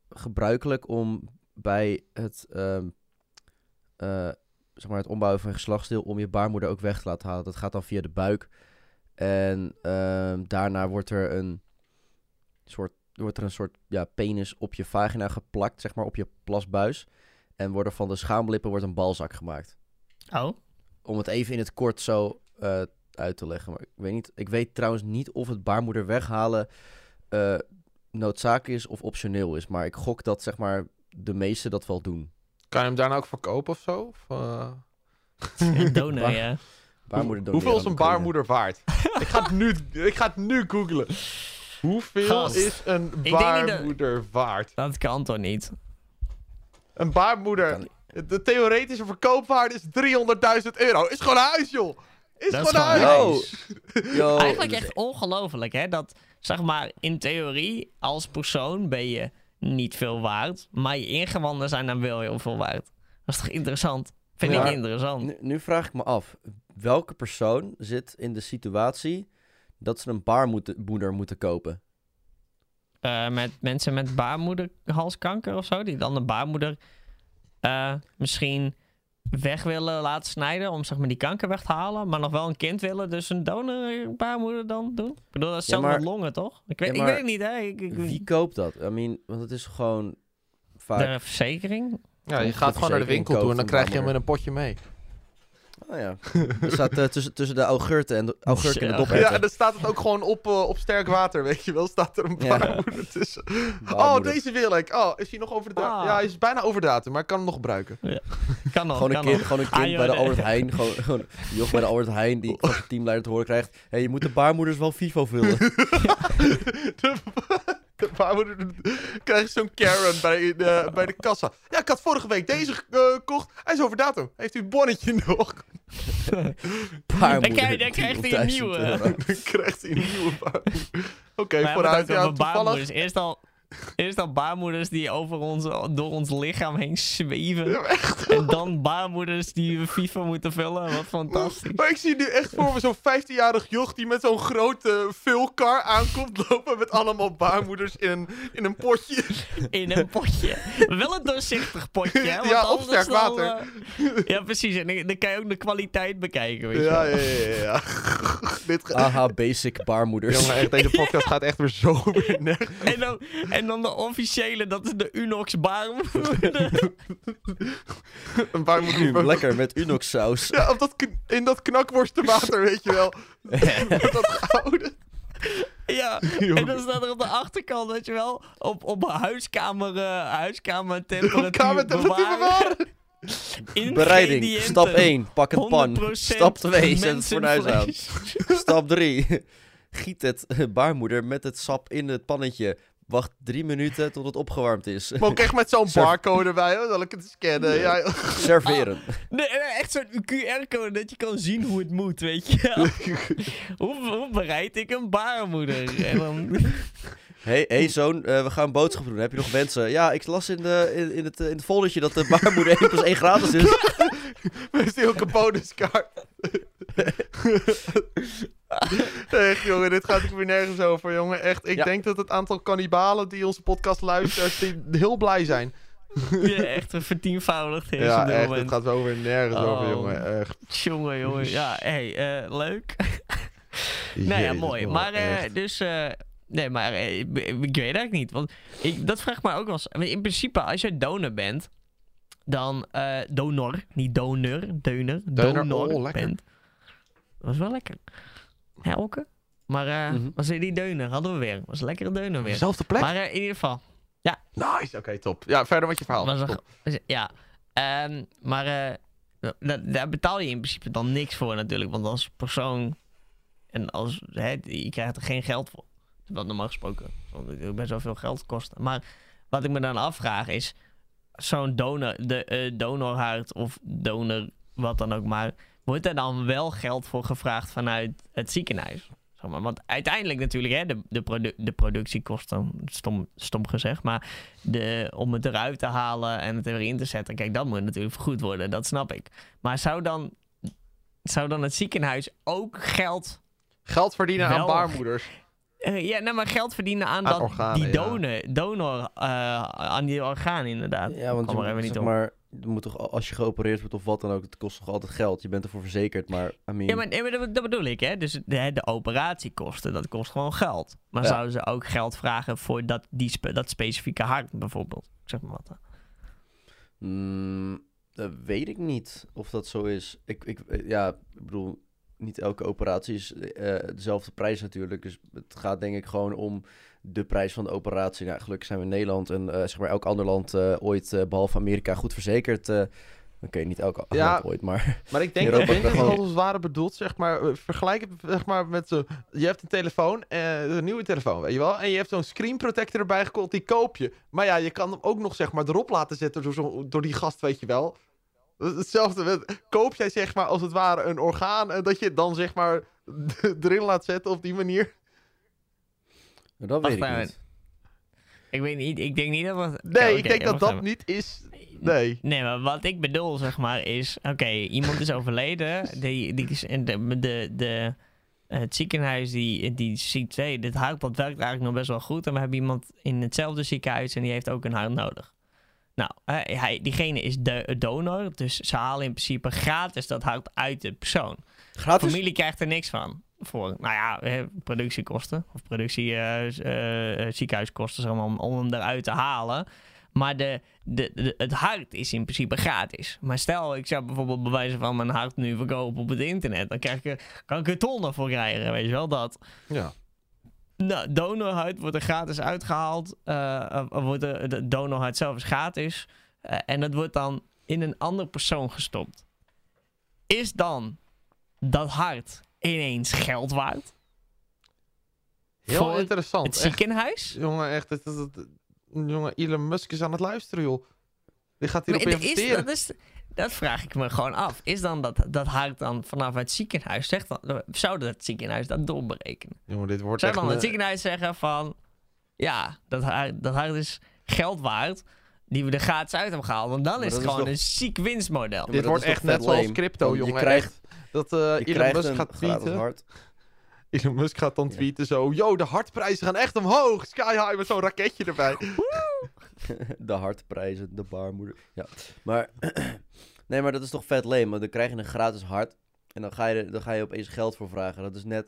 gebruikelijk om bij het, eh, zeg maar het ombouwen van je geslachtsdeel om je baarmoeder ook weg te laten halen. Dat gaat dan via de buik. En ehm, daarna wordt er een soort, wordt er een soort ja, penis op je vagina geplakt, zeg maar, op je plasbuis. En worden van de schaamlippen wordt een balzak gemaakt. Oh, Om het even in het kort zo eh, uit te leggen. Maar ik weet, niet, ik weet trouwens niet of het baarmoeder weghalen eh, noodzakelijk is of optioneel is. Maar ik gok dat zeg maar de meesten dat wel doen. Kan je hem daarna ook verkopen of zo? Of, eh, *laughs* donor, ja. Baarmoeder doneren Hoeveel is een baarmoeder waard? *laughs* ik, ga het nu, ik ga het nu googlen. Hoeveel Gast, is een niet dat- baarmoeder waard? Dat kan toch niet? Een baarmoeder, de theoretische verkoopwaarde is 300.000 euro. Is gewoon een huis, joh. Is Dat gewoon een gewoon huis. Yo, Yo, Eigenlijk echt ongelooflijk, hè? Dat, zeg maar, in theorie, als persoon ben je niet veel waard. Maar je ingewanden zijn dan wel heel veel waard. Dat is toch interessant? Vind Ja. ik interessant. Nu, nu vraag ik me af, welke persoon zit in de situatie dat ze een baarmoeder moeten kopen? Eh, met mensen met baarmoederhalskanker of zo, die dan de baarmoeder eh, misschien weg willen laten snijden om zeg maar die kanker weg te halen, maar nog wel een kind willen, dus een donorbaarmoeder dan doen? Ik bedoel, dat is Ja, maar- met longen, toch? Ik weet, Ja, ik weet het niet, hè? Ik, ik, Wie koopt dat? I mean, want het is gewoon vaak... de verzekering? Ja, je gaat gewoon naar de winkel toe en dan krijg je hem in een potje mee. Oh ja. Er staat eh, tussen, tussen de augurten en de augurk en de doperwten. Ja, en dan staat het ook gewoon op, eh, op sterk water, weet je wel. Staat er een Ja. baarmoeder tussen. Oh, deze wil ik. Oh, is hij nog over de datum? Ah. Ja, hij is bijna over de datum, maar ik kan hem nog gebruiken. *laughs* Kan nog, Gewoon een kind, nog. gewoon een kind Ah, joh, bij de. Albert Heijn. Gewoon, gewoon een joch bij de Albert Heijn die van zijn teamleider te horen krijgt. Hé, hey, je moet de baarmoeders wel FIFO vullen. *laughs* *laughs* de, baarmoeder krijg je zo'n Karen bij de, bij de kassa. Ja, ik had vorige week deze eh, gekocht. Hij is over datum. Heeft u het bonnetje nog? Dan krijg- dan krijgt hij een 10.000 nieuwe. *laughs* Dan krijgt hij een nieuwe. Oké, vooruit. Ja, toevallig. Eerst al, *laughs* Eerst dan baarmoeders die over ons, door ons lichaam heen zweven. Ja, echt. En dan baarmoeders die we FIFA moeten vullen. Wat fantastisch. Maar ik zie nu echt voor me zo'n 15-jarig joch die met zo'n grote vulkar aankomt lopen met allemaal baarmoeders in een, in een potje. In een potje. Wel een doorzichtig potje. Hè? *laughs* want Ja, of anders sterk dan, water. eh, ja, precies. En dan, kan je ook de kwaliteit bekijken. Weet je Ja, wel. ja, ja, ja. Dit *laughs* Aha, basic baarmoeders. Jongen, echt, deze podcast gaat echt weer zo weer nergens. En, dan, en dan de officiële, dat is de Unox baarmoeder. *laughs* Een baarmoeder. Mm, Lekker met Unox saus. Ja, op dat, in dat knakworstenwater, *laughs* weet je wel. *laughs* dat gouden. ja, en dan staat er op de achterkant, weet je wel, op, op huiskamer, eh huiskamer temperatuur bewaren. Bereiding. Stap 1. Pak een pan. 100% Stap 2. Zet het fornuis aan. Stap 3. Giet het eh, baarmoeder met het sap in het pannetje. Wacht drie minuten tot het opgewarmd is. Maar ook echt met zo'n Zo. barcode erbij, hoor. Zal ik het scannen? Ja. Serveren. Nee, nee, echt zo'n QR-code dat je kan zien hoe het moet, weet je *laughs* hoe, hoe bereid ik een baarmoeder? *laughs* En dan... Hey, hey zoon, eh, we gaan boodschappen doen. Heb je nog wensen? Ja, ik las in, de, in, in het, eh, in het foldertje dat de baarmoeder 1 plus 1 gratis is. *laughs* Met die ook een bonuskaart. *laughs* Echt, jongen, dit gaat ook weer nergens over, jongen. Echt, ik Ja. denk dat het aantal kannibalen die onze podcast luistert, die heel blij zijn. *laughs* Ja, echt een vertienvoudigd is Ja, op dit echt, moment. het gaat zo weer nergens Oh. over, jongen. Echt. Jongen, jongen. Ja, hey, eh, leuk. *laughs* nou ja, mooi. Maar eh, dus... eh, nee, maar ik, ik weet eigenlijk niet. Want ik, dat vraagt me ook wel eens... In principe, als je donor bent... Dan... donor. Niet donor. Deuner. Deuner, donor oh, lekker. bent. Dat was wel lekker. Hè, Elke? Maar was er die deuner? Hadden we weer. Was een lekkere deuner weer. Dezelfde plek? Maar eh, in ieder geval... Nice, oké, top. Ja, verder met je verhaal. Was Ja, Ehm, maar eh, da- daar betaal je in principe dan niks voor natuurlijk. Want als persoon en als, hè, je krijgt er geen geld voor. Wat normaal gesproken want het best wel veel geld kost. Maar wat ik me dan afvraag is, zo'n donor, de, eh, donorhart of donor, wat dan ook maar, wordt er dan wel geld voor gevraagd vanuit het ziekenhuis? Zeg maar. Want uiteindelijk natuurlijk, hè, de, de, produ- de productiekosten, stom, stom gezegd, maar de, om het eruit te halen en het erin te zetten, kijk, dat moet natuurlijk vergoed worden, dat snap ik. Maar zou dan, zou dan het ziekenhuis ook geld Geld verdienen aan baarmoeders. eh, ja, nou, maar geld verdienen aan, Aan dat, organen, die ja. donor, donor eh, aan die orgaan inderdaad. Ja, want Kom je, er even niet zeg op. maar, moet toch, als je geopereerd wordt of wat dan ook, het kost toch altijd geld. Je bent ervoor verzekerd, maar I mean, Ja, maar, dat, dat bedoel ik, hè. Dus de, de operatiekosten, dat kost gewoon geld. Maar Ja. zouden ze ook geld vragen voor dat, die spe- dat specifieke hart bijvoorbeeld? Ik Zeg maar wat. mm, dat weet ik niet of dat zo is. Ik, ik, ja, ik bedoel, niet elke operatie is eh, dezelfde prijs natuurlijk. Dus het gaat denk ik gewoon om de prijs van de operatie. Nou, gelukkig zijn we in Nederland en eh, zeg maar elk ander land eh, ooit, eh, behalve Amerika, goed verzekerd. Oké, niet elk Ja. land ooit, maar... Maar ik denk dat Vincent gewoon- als het ware bedoelt, zeg maar, vergelijk het zeg maar met zo, je hebt een telefoon, een nieuwe telefoon, weet je wel, en je hebt zo'n screen protector erbij gekoppeld, die koop je. Maar ja, je kan hem ook nog zeg maar erop laten zetten door, zo, door die gast, weet je wel. Hetzelfde, met, koop jij zeg maar als het ware een orgaan en dat je het dan zeg maar *laughs* erin laat zetten op die manier? Dat Wacht weet ik niet. Ik weet niet, ik denk niet dat we... Nee, ik denk dat dat niet is. Nee. Nee, maar wat ik bedoel, zeg maar, is... Oké, iemand is overleden. *laughs* Die, die, de, de, de, het ziekenhuis die, die ziet... Hey, dit hart dat werkt eigenlijk nog best wel goed. En we hebben iemand in hetzelfde ziekenhuis... en die heeft ook een hart nodig. Nou, hij, diegene is de donor. Dus ze halen in principe gratis dat hart uit de persoon. Gratis? familie krijgt er niks van. Voor, nou ja, productiekosten. Of productie, eh, eh, eh, ziekenhuiskosten, zeg maar, om, om hem eruit te halen. Maar de, de, de- het hart is in principe gratis. Maar stel, ik zou bijvoorbeeld bewijzen van mijn hart nu verkopen op het internet. Dan krijg ik kan ik er tonnen voor krijgen, weet je wel dat. Ja. Nou, donorhuid wordt er gratis uitgehaald. eh, eh, wordt de, de donorhuid zelf is gratis. En dat wordt dan in een andere persoon gestopt. Is dan dat hart ineens geld waard? Heel Voor interessant. Het echt. ziekenhuis? Jongen, echt. Het, het- het- jongen, Elon Musk is aan het luisteren, joh. Die gaat hierop Maar is, investeren. dat, is, dat vraag ik me gewoon af. Is dan dat, dat hart dan vanaf het ziekenhuis? Zegt dan, zou dat ziekenhuis dat doorberekenen? Jongen, dit wordt Zou echt... dan het een- ziekenhuis zeggen van... ja, dat dat haar is geld waard. Die we er gratis uit hebben gehaald. Want dan Maar is het is gewoon toch- een ziek winstmodel. Dit wordt is echt net zoals crypto, Want je jongen. krijgt-. Dat eh Je Elon Musk een gaat gratis tweeten. hart. *laughs* Elon Musk gaat dan Ja. tweeten zo... Yo, de hartprijzen gaan echt omhoog. Sky high met zo'n raketje erbij. *laughs* *laughs* de hartprijzen, de baarmoeder. Ja, maar... *clears throat* nee, maar dat is toch vet lame. Want dan krijg je een gratis hart. En dan ga je, er- dan ga je opeens geld voor vragen. Dat is net...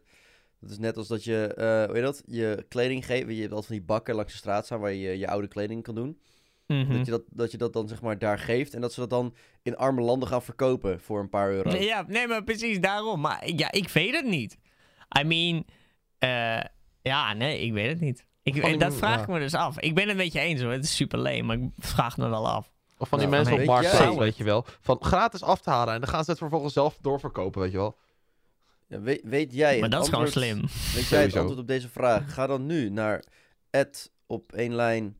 Dat is net als dat je, eh hoe heet dat, je kleding geeft. Je hebt altijd van die bakken langs de straat staan waar je je oude kleding kan doen. Mhm. Dat, je dat, dat je dat dan zeg maar daar geeft en dat ze dat dan in arme landen gaan verkopen voor een paar euro. Nee, ja, nee, maar precies daarom. Maar ja, ik weet het niet. I mean, eh, ja, nee, ik weet het niet. Ik, die dat vraag ja. ik me dus af. Ik ben het met je eens hoor, het is super lame, maar ik vraag het me wel af. Of van die Nou, mensen op Marktplaats, jij- weet je wel. Van gratis af te halen en dan gaan ze het vervolgens zelf doorverkopen, weet je wel. Ja, weet, weet jij Maar het dat is gewoon slim. Weet jij het antwoord op deze vraag? Ga dan nu naar op één lijn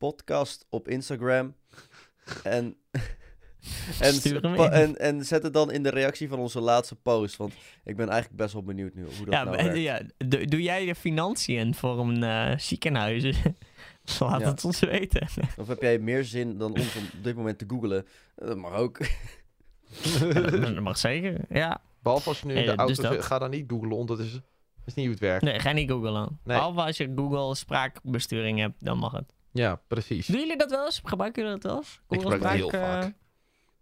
podcast op Instagram *laughs* en *laughs* en, en en zet het dan in de reactie van onze laatste post, want ik ben eigenlijk best wel benieuwd nu hoe dat Ja, nou maar- ja, doe, doe jij de financiën voor een eh ziekenhuis? *laughs* Laat Ja. het ons weten. Of heb jij meer zin dan ons om op dit moment te googlen? Dat mag ook. dat mag zeker, ja. Behalve als je nu in de dus auto dat. zit, ga dan niet googlen ondertussen. Dat is niet hoe het werkt. Nee, ga niet googlen. Nee. Behalve als je Google spraakbesturing hebt, dan mag het. Ja, precies. Doen jullie dat wel eens? Gebruiken jullie dat wel eens? Ik gebruik het heel eh, vaak.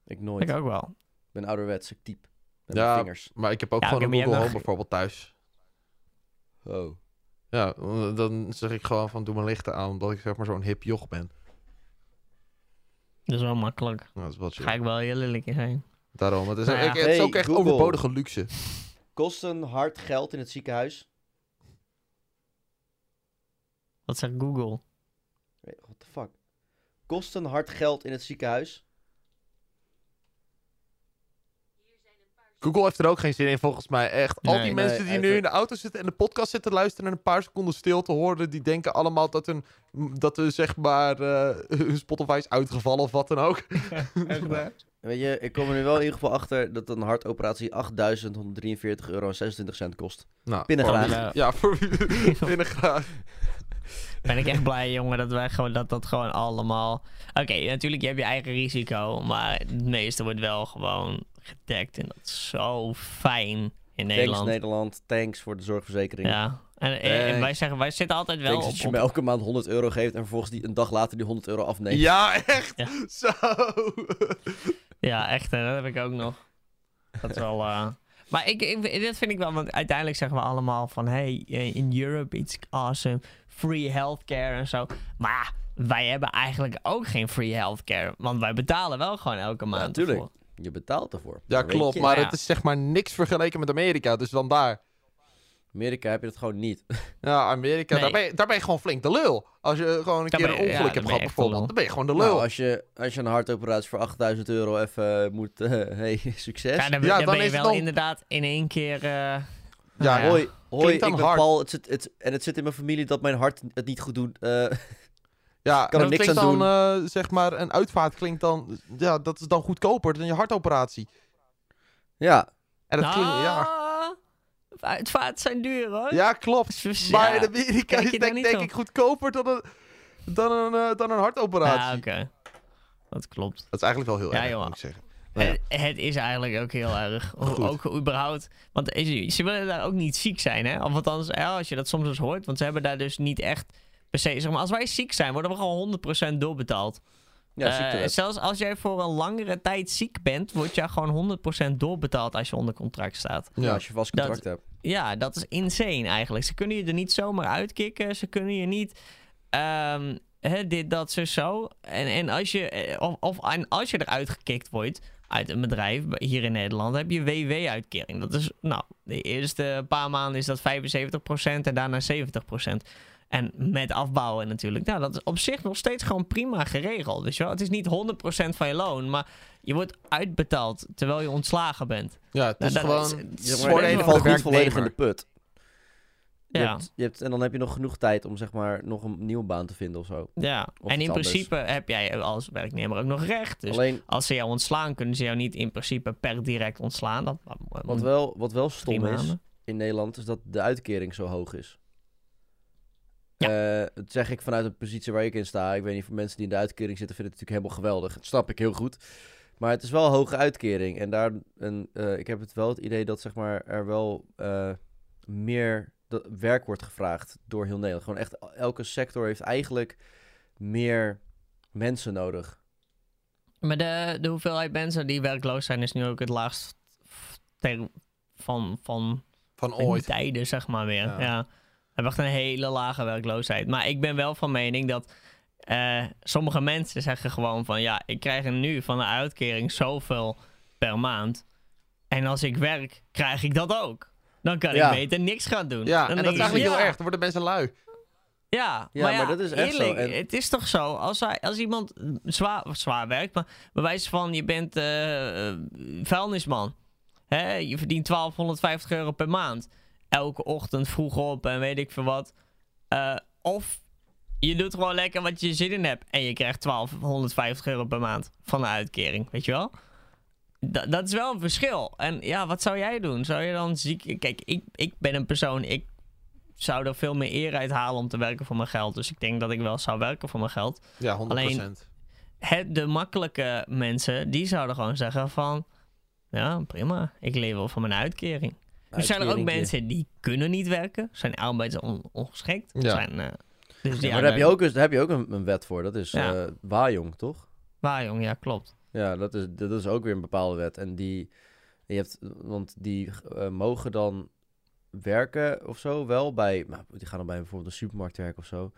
Ik nooit. Ik ook wel. Ik ben ouderwets, ik typ. Met Ja. mijn vingers. Maar ik heb ook Ja, gewoon oké, een maar Google Home bijvoorbeeld thuis. Oh. Ja, eh, dan zeg ik gewoon van doe mijn lichten aan, omdat ik zeg maar zo'n hip joch ben. Dat is wel makkelijk. Nou, dat is wel chill. Ga ik wel heel lelijk in zijn. Daarom, het is, Nou ja. ik- het is Hey, ook echt Google. overbodige luxe. Kost een hard geld in het ziekenhuis? Wat zegt Google? What the fuck? Kost een hard geld in het ziekenhuis? Google heeft er ook geen zin in, volgens mij. Echt. Al die nee, mensen die nu in de auto zitten en de podcast zitten luisteren en een paar seconden stil te horen, die denken allemaal dat hun, dat hun zeg maar, eh, hun Spotify is uitgevallen of wat dan ook. *laughs* Weet je, ik kom er nu wel in ieder geval achter dat een hartoperatie 8.143 euro en 26 cent kost. Nou, wie- Ja, voor wie- *laughs* pinnengraag. Ben ik echt blij, jongen, dat wij gewoon dat dat gewoon allemaal. Oké, natuurlijk, je hebt je eigen risico, maar het meeste wordt wel gewoon gedekt en dat is zo fijn in Thanks Nederland. Nederland, thanks voor de zorgverzekering. Ja, en, Thanks. wij zeggen, wij zitten altijd wel Thanks op, dat je me elke maand 100 euro geeft en vervolgens die een dag later die 100 euro afneemt. Ja, echt. Ja. Zo. Ja, echt, hè, dat heb ik ook nog. Dat is wel. eh, Maar ik, ik, dit vind ik wel, want uiteindelijk zeggen we allemaal van hey, eh, in Europe it's awesome, free healthcare en zo. Maar ja, wij hebben eigenlijk ook geen free healthcare, want wij betalen wel gewoon elke maand. natuurlijk. ervoor. Je betaalt ervoor. Ja, klopt. je, Maar Ja. het is zeg maar niks vergeleken met Amerika, dus dan daar. Amerika heb je dat gewoon niet. *laughs* Ja, Amerika, Nee. daar, ben je, daar ben je gewoon flink de lul. Als je gewoon een Daar keer een ja, ongeluk hebt gehad bijvoorbeeld, dan ben je gewoon de Nou, lul. als, je, als je een hartoperatie voor 8000 euro even eh, moet... eh, *laughs* hey, succes. Ja, dan, Ja, dan dan ben je is het wel dan- inderdaad in één keer. eh, Ja, nou Hoi, hoi Klinkt ik ben hard. Paul. Het zit, het, en het zit in mijn familie dat mijn hart het niet goed doet. Eh, *laughs* Ja, kan er niks klinkt aan dan, eh, zeg maar, een uitvaart klinkt dan, ja, dat is dan goedkoper dan je hartoperatie. ja, En dat klinkt, ja. ah, Uitvaart zijn duur hoor. Ja, klopt. *laughs* Dus, Maar ja. in Amerika is je denk, denk ik goedkoper dan een, dan een, eh, dan een hartoperatie. Ja, oké. Dat klopt. Dat is eigenlijk wel heel Ja, erg, joh. moet ik zeggen. Ja. Het, het is eigenlijk ook heel erg. Goed. Ook überhaupt. Want is- ze willen daar ook niet ziek zijn, hè? Of althans, ja, als je dat soms eens hoort. Want ze hebben daar dus niet echt. Per se, zeg maar, als wij ziek zijn, worden we gewoon 100% doorbetaald. ja Eh, ziektewet. zelfs als jij voor een langere tijd ziek bent, word je gewoon 100% doorbetaald als je onder contract staat. Ja, als je vast Dat- contract hebt. Ja, dat is insane eigenlijk. Ze kunnen je er niet zomaar uitkicken. Ze kunnen je niet. ehm, hè, dit, dat, zo, zo. En, en, als je, eh, of, of, en als je eruit gekikt wordt uit een bedrijf, hier in Nederland, heb je WW-uitkering. Dat is, nou, de eerste paar maanden is dat 75% en daarna 70%. En met afbouwen natuurlijk. Nou, dat is op zich nog steeds gewoon prima geregeld. Weet je wel? Het is niet 100% van je loon, maar je wordt uitbetaald terwijl je ontslagen bent. Ja, het Nou, is gewoon is- het de niet volledig in de put. Je Ja. hebt, je hebt, en dan heb je nog genoeg tijd om zeg maar nog een nieuwe baan te vinden of zo. Ja, Of en in anders. principe heb jij als werknemer ook nog recht. Dus Alleen, als ze jou ontslaan, kunnen ze jou niet in principe per direct ontslaan. Dat, wat wel, wat wel stom is maanden. in Nederland, is dat de uitkering zo hoog is. Eh, dat zeg ik vanuit een positie waar ik in sta. Ik weet niet, voor mensen die in de uitkering zitten, vinden het natuurlijk helemaal geweldig. Dat snap ik heel goed. Maar het is wel een hoge uitkering. En daar, en, eh, ik heb het wel het idee dat zeg maar, er wel eh, meer dat werk wordt gevraagd door heel Nederland. Gewoon echt, elke sector heeft eigenlijk meer mensen nodig. Maar de, de hoeveelheid mensen die werkloos zijn is nu ook het laagst ter, van, van Van in ooit. tijden, zeg maar weer. Ja. Ja. We hebben echt een hele lage werkloosheid. Maar ik ben wel van mening dat eh, sommige mensen zeggen gewoon van... ja, ik krijg er nu van de uitkering zoveel per maand. En als ik werk, krijg ik dat ook. Dan kan Ja. ik beter niks gaan doen. Ja, Dan en dat is eigenlijk heel erg. Dan worden mensen lui. Ja, Ja, maar, ja, maar dat is echt zo. eerlijk, En- Het is toch zo, als, hij, als iemand zwaar, zwaar werkt, maar bij wijze van je bent eh, eh, vuilnisman. Hè? Je verdient 1250 euro per maand. Elke ochtend vroeg op en weet ik veel wat. Eh, of je doet gewoon lekker wat je zin in hebt en je krijgt 1250 euro per maand van de uitkering, weet je wel? Da- dat is wel een verschil. En ja, wat zou jij doen? Zou je dan ziek... Kijk, ik, ik ben een persoon, ik zou er veel meer eer uit halen om te werken voor mijn geld. Dus ik denk dat ik wel zou werken voor mijn geld. Ja, 100%. Alleen- Het, de makkelijke mensen, die zouden gewoon zeggen van... Ja, prima. Ik leef wel van mijn uitkering. Er zijn er ook mensen die kunnen niet werken. Zijn arbeidsongeschikt. Ja. Zijn, eh, dus Ja, maar daar heb je ook, daar heb je ook een, een wet voor. Dat is Ja. eh Wajong, toch? Waar, jong, ja, klopt. Ja, dat is, dat is ook weer een bepaalde wet. En die, je hebt, want die eh, mogen dan werken of zo wel bij, nou, die gaan dan bij bijvoorbeeld een supermarkt werken of zo. En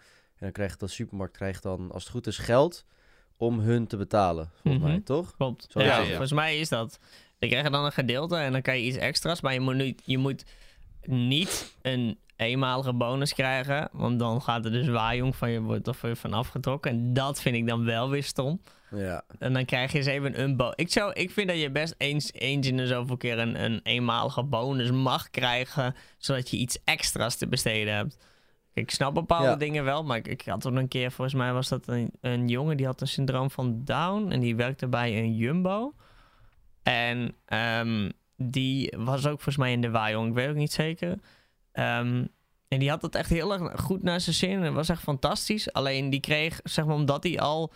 dan krijgt dat supermarkt krijgt dan, als het goed is, geld om hun te betalen, volgens Mhm. mij, toch? Klopt. Zo ja, is het, ja. volgens mij is dat. Dan krijg je dan een gedeelte en dan kan je iets extra's. Maar je moet, niet, je moet niet een eenmalige bonus krijgen. Want dan gaat er dus waaijong van je wordt of van afgetrokken. En dat vind ik dan wel weer stom. Ja, En dan krijg je eens even een bonus. Ik, zou, ik vind dat je best eens, eens in de zoveel keer een, een eenmalige bonus mag krijgen. Zodat je iets extra's te besteden hebt. Ik snap bepaalde Ja. dingen wel, maar ik, ik had toen een keer, volgens mij was dat een, een jongen die had een syndroom van Down. En die werkte bij een Jumbo. En ehm, die was ook volgens mij in de Wajong, ik weet ook niet zeker. Ehm, en die had het echt heel erg goed naar zijn zin. En het was echt fantastisch. Alleen die kreeg, zeg maar, omdat hij al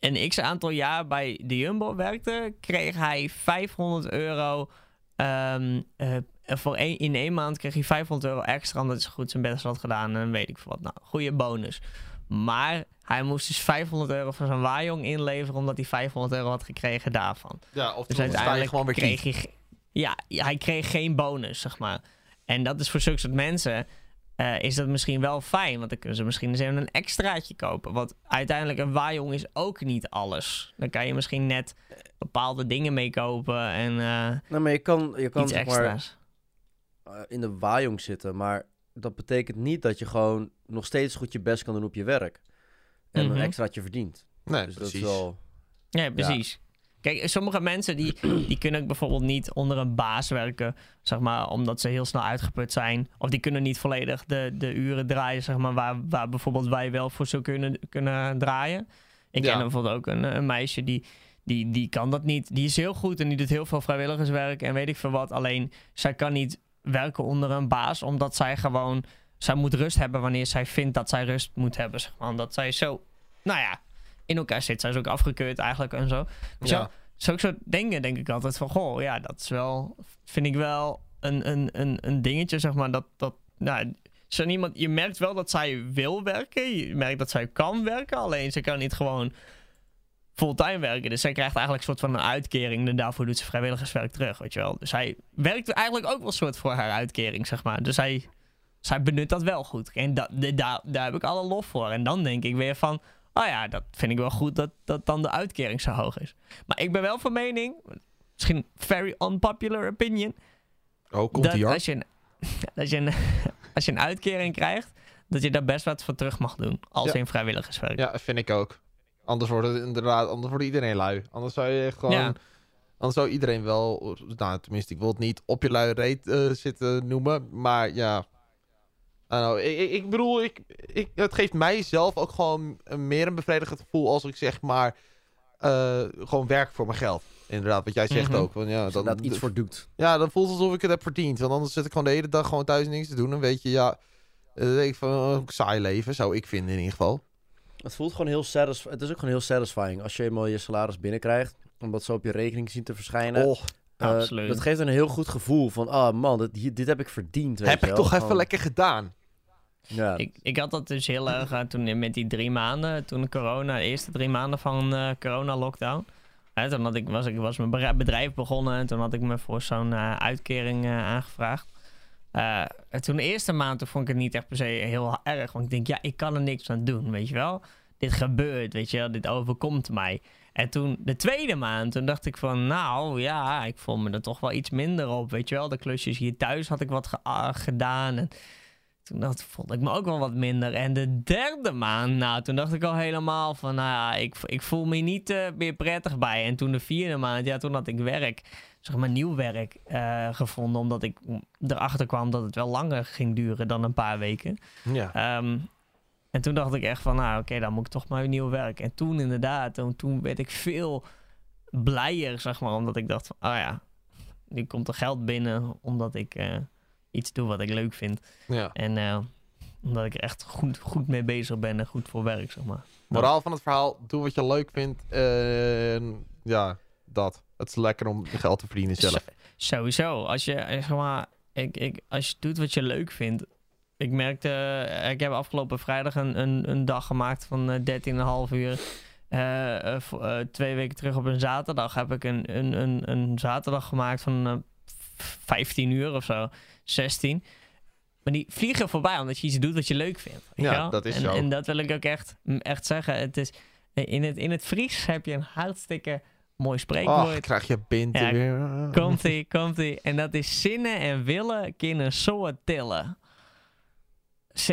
een x aantal jaar bij de Jumbo werkte, kreeg hij 500 euro. eh, voor één, in één maand kreeg hij 500 euro extra omdat hij goed zijn best had gedaan. En weet ik veel wat. Nou, goede bonus. Maar hij moest dus 500 euro voor zijn waaijong inleveren omdat hij 500 euro had gekregen daarvan. Ja, of Dus uiteindelijk gewoon weer kreeg hij... ja, hij kreeg geen bonus, zeg maar. En dat is voor zulke soort mensen... eh, is dat misschien wel fijn, want dan kunnen ze misschien eens even een extraatje kopen. Want uiteindelijk een waaijong is ook niet alles. Dan kan je misschien net bepaalde dingen mee kopen en eh, nou, maar je kan, je kan iets zeg maar, extra's. eh, in de Wajong zitten, maar dat betekent niet dat je gewoon nog steeds goed je best kan doen op je werk. En Mhm. een extraatje verdient. Nee, Dus dat precies. is wel... Ja, precies. Kijk, sommige mensen die, *clears throat* die kunnen bijvoorbeeld niet onder een baas werken, zeg maar, omdat ze heel snel uitgeput zijn. Of die kunnen niet volledig de, de uren draaien, zeg maar, waar, waar bijvoorbeeld wij wel voor zo kunnen, kunnen draaien. Ik Ja. ken bijvoorbeeld ook een, een meisje die, die, die kan dat niet. Die is heel goed en die doet heel veel vrijwilligerswerk en weet ik veel wat. Alleen, zij kan niet werken onder een baas, omdat zij gewoon, zij moet rust hebben wanneer zij vindt dat zij rust moet hebben, zeg maar. Omdat zij zo, nou ja, in elkaar zit. Zij is ook afgekeurd eigenlijk en zo. Dus ja, zulke soort dingen denk ik altijd van, goh, ja, dat is wel, vind ik wel een, een, een, een dingetje, zeg maar, dat, dat, nou, zo iemand, je merkt wel dat zij wil werken, je merkt dat zij kan werken, alleen ze kan niet gewoon fulltime werken. Dus zij krijgt eigenlijk een soort van een uitkering en daarvoor doet ze vrijwilligerswerk terug, weet je wel. Dus zij werkt eigenlijk ook wel een soort voor haar uitkering, zeg maar. Dus zij, zij benut dat wel goed. En dat, de- daar, daar heb ik alle lof voor. En dan denk ik weer van, oh ja, dat vind ik wel goed dat, dat dan de uitkering zo hoog is. Maar ik ben wel van mening, misschien very unpopular opinion, Oh, komt dat als je, een, *laughs* als, je een, *laughs* als je een uitkering krijgt, dat je daar best wat voor terug mag doen. Als Ja. in vrijwilligerswerk. Ja, vind ik ook. Anders wordt het inderdaad, anders wordt iedereen lui. Anders zou je gewoon, Ja. anders zou iedereen wel, nou tenminste, ik wil het niet op je lui reet eh, zitten noemen, maar ja. Nou, ik, ik, bedoel, ik, ik, het geeft mij zelf ook gewoon meer een bevredigend gevoel als ik zeg maar eh, gewoon werk voor mijn geld. Inderdaad, wat jij zegt Mhm. ook. Want ja, dan, inderdaad iets voor doet. ja, dan voelt het alsof ik het heb verdiend. Want anders zit ik gewoon de hele dag gewoon thuis niks te doen. En weet je, ja, denk ik van, oh, saai leven, zou ik vinden in ieder geval. Het voelt gewoon heel satisfying. Het is ook gewoon heel satisfying als je eenmaal je salaris binnenkrijgt. Om dat zo op je rekening zien te verschijnen. Oh, Eh, Absoluut. Dat geeft een heel goed gevoel van, ah man, dit, dit heb ik verdiend. weet heb je ik wel. toch even lekker gedaan. Ja, Ik, ik had dat dus heel erg eh, toen met die drie maanden, toen de corona, de eerste drie maanden van eh corona-lockdown. Toen had ik, was, ik was mijn bedrijf- begonnen en toen had ik me voor zo'n eh, uitkering aangevraagd. En toen de eerste maand vond ik het niet echt per se heel erg, want ik denk, ja, ik kan er niks aan doen, weet je wel. Dit gebeurt, weet je wel, dit overkomt mij. En toen de tweede maand, toen dacht ik van, nou ja, ik voel me er toch wel iets minder op, weet je wel. De klusjes hier thuis had ik wat ge- gedaan en toen dacht, vond ik me ook wel wat minder. En de derde maand, nou, toen dacht ik al helemaal van, nou ja, ik, ik voel me niet eh, meer prettig bij. En toen de vierde maand, ja, toen had ik werk, zeg maar nieuw werk eh, gevonden. Omdat ik erachter kwam dat het wel langer ging duren dan een paar weken. Ja. Ehm, en toen dacht ik echt van, nou oké, dan moet ik toch maar nieuw werk. En toen inderdaad, toen, toen werd ik veel blijer, zeg maar. Omdat ik dacht van, oh ja, nu komt er geld binnen omdat ik eh, iets doe wat ik leuk vind. ja. En eh, omdat ik er echt goed, goed mee bezig ben en goed voor werk, zeg maar. Moraal van het verhaal, doe wat je leuk vindt. Ja, dat. Het is lekker om geld te verdienen zelf. Sowieso. Als je, eh, zeg maar, ik, ik, als je doet wat je leuk vindt. Ik merkte, eh, ik heb afgelopen vrijdag een, een, een dag gemaakt van eh 13,5 uur. Eh, twee weken terug op een zaterdag heb ik een, een, een, een zaterdag gemaakt van 15 uur of zo. 16. Maar die vliegen voorbij omdat je iets doet wat je leuk vindt. Ja, dat is en, zo. En dat wil ik ook echt, echt zeggen. Het is, in, het, in het Fries heb je een hartstikke mooi spreekwoord. Oh, krijg je binten Ja, weer. Komt-ie, komt-ie. En dat is zinnen en willen kunnen soort tillen.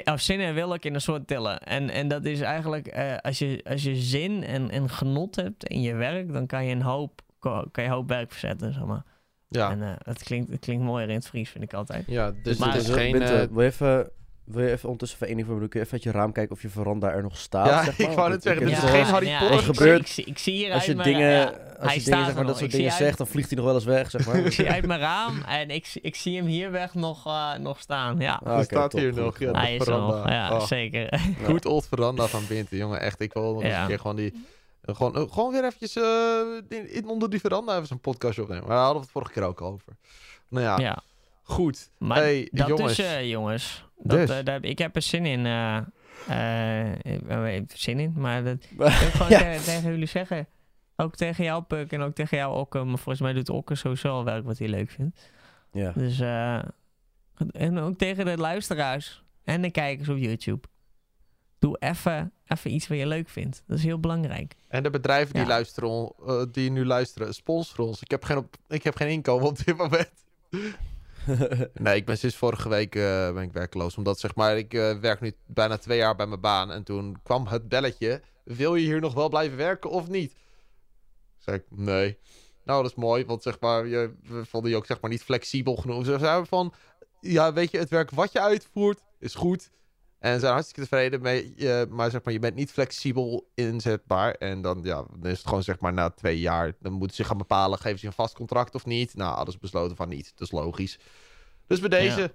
Of zinnen en willen kunnen soort tillen. En, en dat is eigenlijk, eh, als, je, als je zin en, en genot hebt in je werk, dan kan je een hoop, kan je een hoop werk verzetten, zeg maar. Ja, En eh, het, klinkt, het klinkt mooier in het Fries, vind ik altijd. ja dus Maar- het is geen... Eh, wil, je even, wil je even ondertussen? Kun je even uit je raam kijken of je veranda er nog staat? Ja, zeg maar? ik wou net Want zeggen, dit het is geen eens- Harry Potter. ik, Wat gebeurt ik, zie- ik zie hier Als je uit mijn- dingen, ja, als hij je staat dingen, zeg maar, nog. dat soort dingen uit- zegt, dan vliegt hij nog wel eens weg, zeg maar. *laughs* Ik zie uit mijn raam en ik, ik zie hem hier weg nog, eh, nog staan. Ja, Ah, Hij staat top, hier goed, nog, ja. de hij is er veranda. nog. Ja, Oh. zeker. Goed old veranda van Binten, jongen. Echt, ik wil nog een keer gewoon die... eh, Gewoon, eh, gewoon weer eventjes eh, in, in- onder die veranda even zo'n podcast opnemen. Maar daar hadden we het vorige keer ook over. Nou ja, ja. goed. Maar hey, dat jongens. dus, jongens. Dat, Dus. daar ik heb er zin in. ik heb er zin in, maar dat *laughs* ik wil gewoon Ja. tegen jullie zeggen. Ook tegen jou, Puk, en ook tegen jou, Okke. Maar volgens mij doet Okke sowieso al werk wat hij leuk vindt. Ja. Dus, en ook tegen de luisteraars en de kijkers op YouTube. Doe even even iets wat je leuk vindt. Dat is heel belangrijk. En de bedrijven die, Ja. luisteren, eh, die nu luisteren, sponsoren ons. Ik heb geen, op, ik heb geen inkomen op dit moment. *laughs* Nee, ik ben sinds vorige week eh, ben ik werkloos. Omdat zeg maar, ik eh, werk nu bijna twee jaar bij mijn baan. En toen kwam het belletje. Wil je hier nog wel blijven werken of niet? Zeg ik, nee. Nou, dat is mooi. Want zeg maar, je, we vonden je ook zeg maar niet flexibel genoeg. Ze zeiden van, ja, weet je, het werk wat je uitvoert is goed. En ze zijn hartstikke tevreden mee. eh, maar zeg maar, je bent niet flexibel inzetbaar. En dan, ja, dan is het gewoon zeg maar na twee jaar. Dan moeten ze gaan bepalen, geven ze je een vast contract of niet? Nou, ze besloten van niet. Dat is logisch. Dus bij deze, Ja.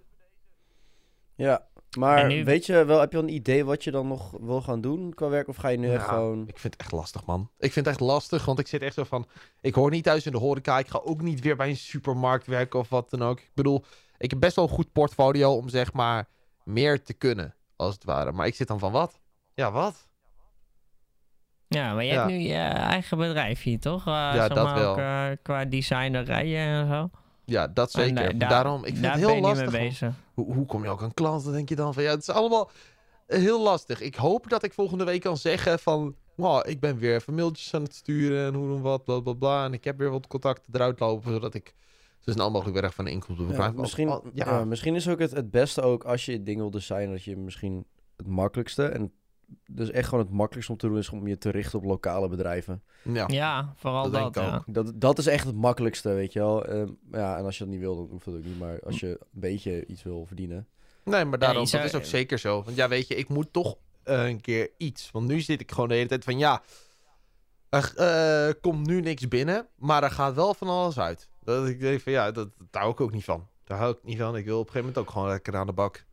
Ja, maar nu- weet je wel, heb je al een idee wat je dan nog wil gaan doen qua werk? Of ga je nu echt gewoon... Ik vind het echt lastig, man. Ik vind het echt lastig, want ik zit echt zo van... Ik hoor niet thuis in de horeca. Ik ga ook niet weer bij een supermarkt werken of wat dan ook. Ik bedoel, ik heb best wel een goed portfolio om zeg maar meer te kunnen, als het ware. Maar ik zit dan van wat? Ja, wat? Ja, maar je Ja. hebt nu je eigen bedrijf hier, toch? Uh, Ja, dat wel. Ook, eh, qua designerijen en zo. Ja, dat En, zeker. eh, daar- Daarom, ik vind daar het heel lastig. bezig. Hoe, hoe kom je ook aan klanten, denk je dan? Van, ja, het is allemaal heel lastig. Ik hoop dat ik volgende week kan zeggen van... Wow, ik ben weer even mailtjes aan het sturen en hoe dan wat, bla bla bla. En ik heb weer wat contacten eruit lopen, zodat ik zo snel mogelijk weg van de inkomsten Ja, misschien, ja. ja, misschien is ook het, het beste ook als je dingen wil designen, dat je misschien het makkelijkste en dus echt gewoon het makkelijkste om te doen is om je te richten op lokale bedrijven. ja. Ja, vooral Dat dat. ik ja. Dat, dat is echt het makkelijkste, weet je wel. Ehm, ja, en als je dat niet wil, dan hoeft dat ook niet. Maar als je een beetje iets wil verdienen. Nee, maar daarom, zou- dat is ook zeker zo. Want ja, weet je, ik moet toch eh, een keer iets. Want nu zit ik gewoon de hele tijd van, ja... Er eh, komt nu niks binnen, maar er gaat wel van alles uit. Dat ik denk van, ja, dat, daar hou ik ook niet van. Daar hou ik niet van. Ik wil op een gegeven moment ook gewoon lekker aan de bak.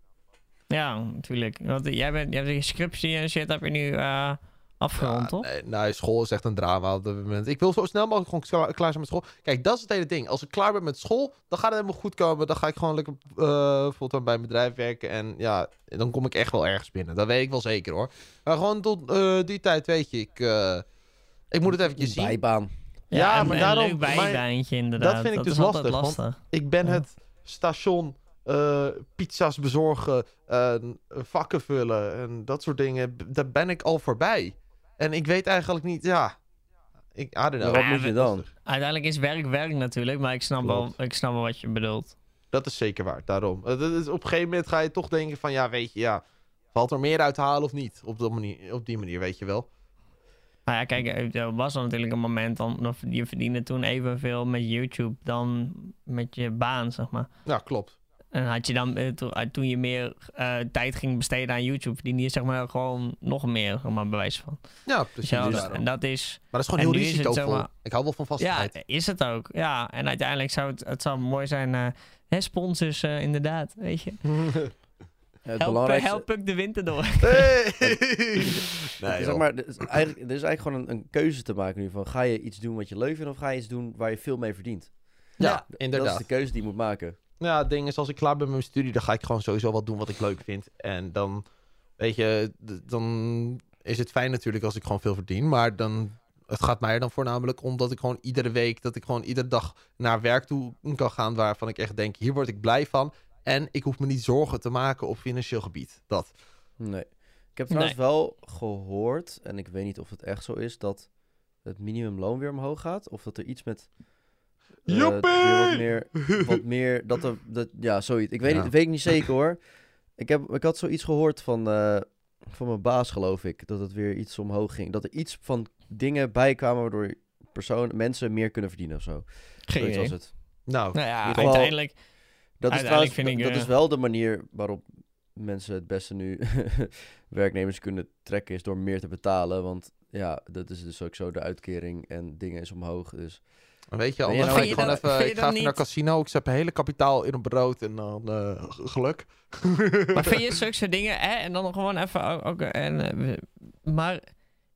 Ja, natuurlijk. Want jij, bent, jij hebt je scriptie en shit heb je nu eh, afgerond, Ja, toch? Nee, nou, school is echt een drama op dit moment. Ik wil zo snel mogelijk gewoon klaar, klaar zijn met school. Kijk, dat is het hele ding. Als ik klaar ben met school, dan gaat het helemaal goed komen. Dan ga ik gewoon lekker eh fulltime bij een bedrijf werken. En ja, dan kom ik echt wel ergens binnen. Dat weet ik wel zeker hoor. Maar gewoon tot eh, die tijd, weet je, ik, ik moet het eventjes zien. Bijbaan. Ja, een- maar een daarom- leuk maar bijbaantje inderdaad. dat vind ik dus lastig, want-. Ik ben Ja. het station, eh, pizza's bezorgen, eh, vakken vullen en dat soort dingen. Daar ben ik al voorbij. En ik weet eigenlijk niet, ja. Ik, I don't know. Maar wat moet je dan? Uiteindelijk is werk werk natuurlijk, maar ik snap, wel, ik snap wel wat je bedoelt. Dat is zeker waar, daarom. Eh, dat is, op een gegeven moment ga je toch denken van, ja, weet je, ja, valt er meer uit te halen of niet? Op, dat manier, op die manier, weet je wel. Nou ja, kijk, er was al natuurlijk een moment, dan, je verdiende toen evenveel met YouTube dan met je baan, zeg maar. Ja, klopt. En had je dan, eh, eh, toen je meer eh, tijd ging besteden aan YouTube, verdiende je zeg maar gewoon nog meer, zeg maar, bewijs van. Ja, precies. Ja, daarom. en dat is, maar dat is gewoon heel risicovol. zeg maar- Ik hou wel van ja, vastigheid. is het ook. Ja, en uiteindelijk zou het, het zou mooi zijn, hè, sponsors inderdaad, weet je. *laughs* Het Help, belangrijkste... help ik de winter door. *laughs* Hey! nee, zeg maar, er is eigenlijk, er is eigenlijk gewoon een, een keuze te maken nu van... Ga je iets doen wat je leuk vindt of ga je iets doen waar je veel mee verdient? ja, Ja, inderdaad. Dat is de keuze die je moet maken. Nou, het ding is, als ik klaar ben met mijn studie, dan ga ik gewoon sowieso wat doen wat ik leuk vind. En dan, weet je, dan is het fijn natuurlijk als ik gewoon veel verdien. Maar dan, het gaat mij er dan voornamelijk om dat ik gewoon iedere week, dat ik gewoon iedere dag naar werk toe kan gaan. Waarvan ik echt denk, hier word ik blij van. En ik hoef me niet zorgen te maken op financieel gebied. Dat. Nee. Ik heb trouwens wel gehoord, en ik weet niet of het echt zo is, dat het minimumloon weer omhoog gaat. Of dat er iets met... eh, wat meer, wat meer, dat er, dat, ja, zoiets. Ik weet, Ja. niet, weet ik niet zeker hoor. Ik, heb, ik had zoiets gehoord van, eh, van mijn baas, geloof ik, dat het weer iets omhoog ging. Dat er iets van dingen bijkwamen waardoor personen, mensen meer kunnen verdienen of zo. Geen was idee. het. Nou, Nou ja, geval- uiteindelijk... Dat is Uiteindelijk trouwens, vind ik, dat eh, is wel de manier waarop mensen het beste nu *laughs* werknemers kunnen trekken, is door meer te betalen. Want ja, dat is dus ook zo, de uitkering en dingen is omhoog. Dus weet je, anders nou- ga ik gewoon dat- even, ik ga even naar casino, ik zet mijn hele kapitaal in een brood en dan eh, geluk. *laughs* Maar vind je *laughs* zulke soort dingen, hè? En dan gewoon even ook... ook, en, eh, we- maar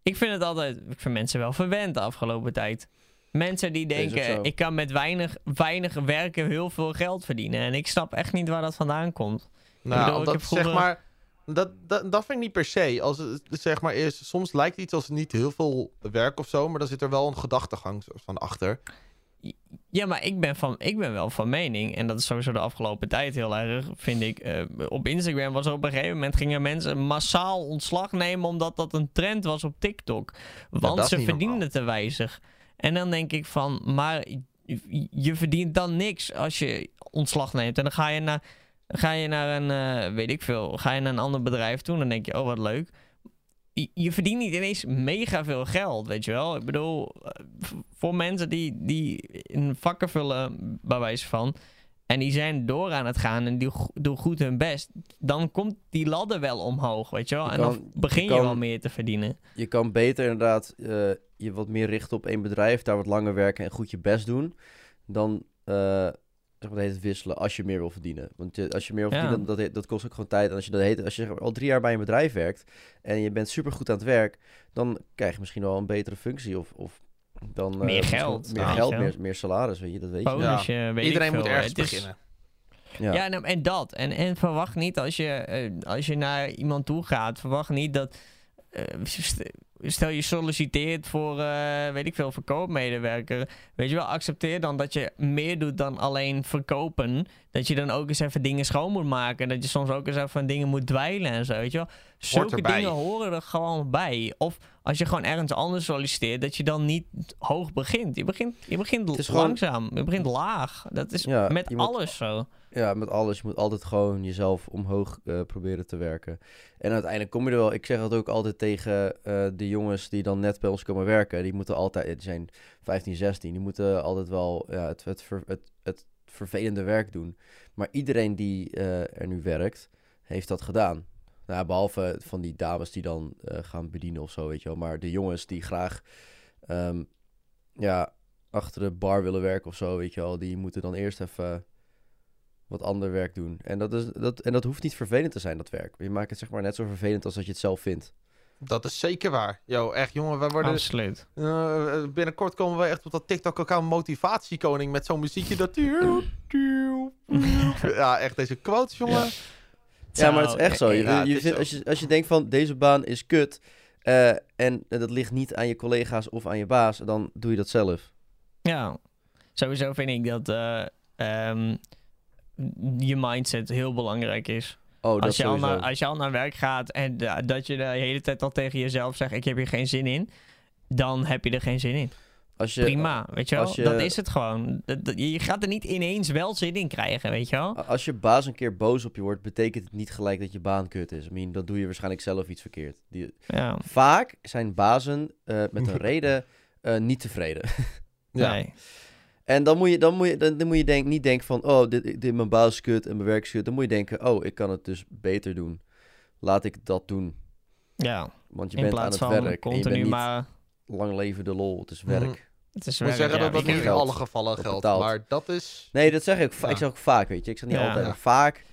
ik vind het altijd... Ik vind mensen wel verwend de afgelopen tijd. Mensen die denken, ik kan met weinig, weinig werken heel veel geld verdienen. En ik snap echt niet waar dat vandaan komt. Nou, bedoel, ik dat zeg maar. Dat, dat, dat vind ik niet per se. Als het zeg maar is, soms lijkt iets als niet heel veel werk of zo, maar dan zit er wel een gedachtegang van achter. Ja, maar ik ben, van, ik ben wel van mening, en dat is sowieso de afgelopen tijd heel erg, vind ik. eh, op Instagram was er op een gegeven moment gingen mensen massaal ontslag nemen omdat dat een trend was op TikTok. Want ze verdienden normaal. te weinig. En dan denk ik van, maar je- verdient dan niks als je ontslag neemt. En dan ga je naar, ga je naar een, eh, weet ik veel, ga je naar een ander bedrijf toe en dan denk je, oh wat leuk. Je- Je verdient niet ineens mega veel geld, weet je wel. Ik bedoel, eh, voor mensen die, die in vakken vullen, bij wijze van... en die zijn door aan het gaan en die doen goed hun best... dan komt die ladder wel omhoog, weet je wel. Je en kan- dan begin je, je kan- wel meer te verdienen. je kan beter inderdaad eh, je wat meer richten op één bedrijf, daar wat langer werken en goed je best doen, dan eh, zeg maar, dat heet het wisselen als je meer wil verdienen. Want je- als je meer wil Ja. verdienen, dat, dat, dat kost ook gewoon tijd. En als je, dat heet, als je zeg maar al drie jaar bij een bedrijf werkt en je bent super goed aan het werk, dan krijg je misschien wel een betere functie of, of dan... eh, Meer geld, Meer geld, meer, meer salaris, weet je, dat weet je. Weet Iedereen ik moet veel. ergens beginnen. Ja. Ja, nou, en dat. En, en verwacht niet als je, eh, als je naar iemand toe gaat, verwacht niet dat. Eh, st- stel je solliciteert voor, eh, weet ik veel, verkoopmedewerker. Weet je wel, accepteer dan dat je meer doet dan alleen verkopen. Dat je dan ook eens even dingen schoon moet maken. Dat je soms ook eens even dingen moet dwijlen en zo, weet je wel. Zulke dingen horen er gewoon bij. Of als je gewoon ergens anders solliciteert, dat je dan niet hoog begint. Je begint, je begint gewoon- langzaam, je begint laag. Dat is Ja, met moet- alles zo. Ja, met alles. Je moet altijd gewoon jezelf omhoog eh, proberen te werken. En uiteindelijk kom je er wel. Ik zeg dat ook altijd tegen eh, de jongens die dan net bij ons komen werken. Die moeten altijd, die zijn 15, 16. Die moeten altijd wel ja, het, het, het, vervelende werk doen. Maar iedereen die eh, er nu werkt, heeft dat gedaan. Nou, behalve van die dames die dan gaan bedienen of zo, weet je wel. Maar de jongens die graag ehm, ja, achter de bar willen werken of zo, weet je wel. Die moeten dan eerst even wat ander werk doen. En dat, is, dat, en dat hoeft niet vervelend te zijn, dat werk. Je maakt het zeg maar net zo vervelend als dat je het zelf vindt. Dat is zeker waar. Yo, echt jongen, wij worden... Absoluut. eh, binnenkort komen we echt op dat TikTok-account motivatiekoning met zo'n muziekje dat... *laughs* Ja, echt deze quotes, jongen. Ja, maar het is echt zo. Je, Ja, je is vindt, als, je, als je denkt van deze baan is kut eh, en dat ligt niet aan je collega's of aan je baas, dan doe je dat zelf. Ja, sowieso vind ik dat eh, ehm, je mindset heel belangrijk is. Oh, als, je al naar, als je al naar werk gaat en da- dat je de hele tijd al tegen jezelf zegt: Ik heb hier geen zin in. Dan heb je er geen zin in. Als je, Prima, weet je wel? je- Dat is het gewoon. Dat- dat- je gaat er niet ineens wel zin in krijgen, weet je wel? Als je baas een keer boos op je wordt, betekent het niet gelijk dat je baan kut is. I mean, dan doe je waarschijnlijk zelf iets verkeerd. Die, Ja, vaak zijn bazen eh, met een *laughs* reden eh, niet tevreden. *laughs* Ja. nee. En dan moet je, dan moet je, dan, dan moet je denk, niet denken van, oh, dit, dit, mijn baas is kut en mijn werk is kut. Dan moet je denken, oh, ik kan het dus beter doen. Laat ik dat doen. Ja, Want je in bent aan plaats het van werk. en je continu bent niet maar... lang leven de lol. Het is werk. Mhm. Het is Ik moet werk, zeggen ja. dat dat niet in alle gevallen geldt. Maar dat is... Nee, dat zeg ik. Ja. Ik zeg ook vaak, weet je. Ik zeg niet Ja. altijd, maar vaak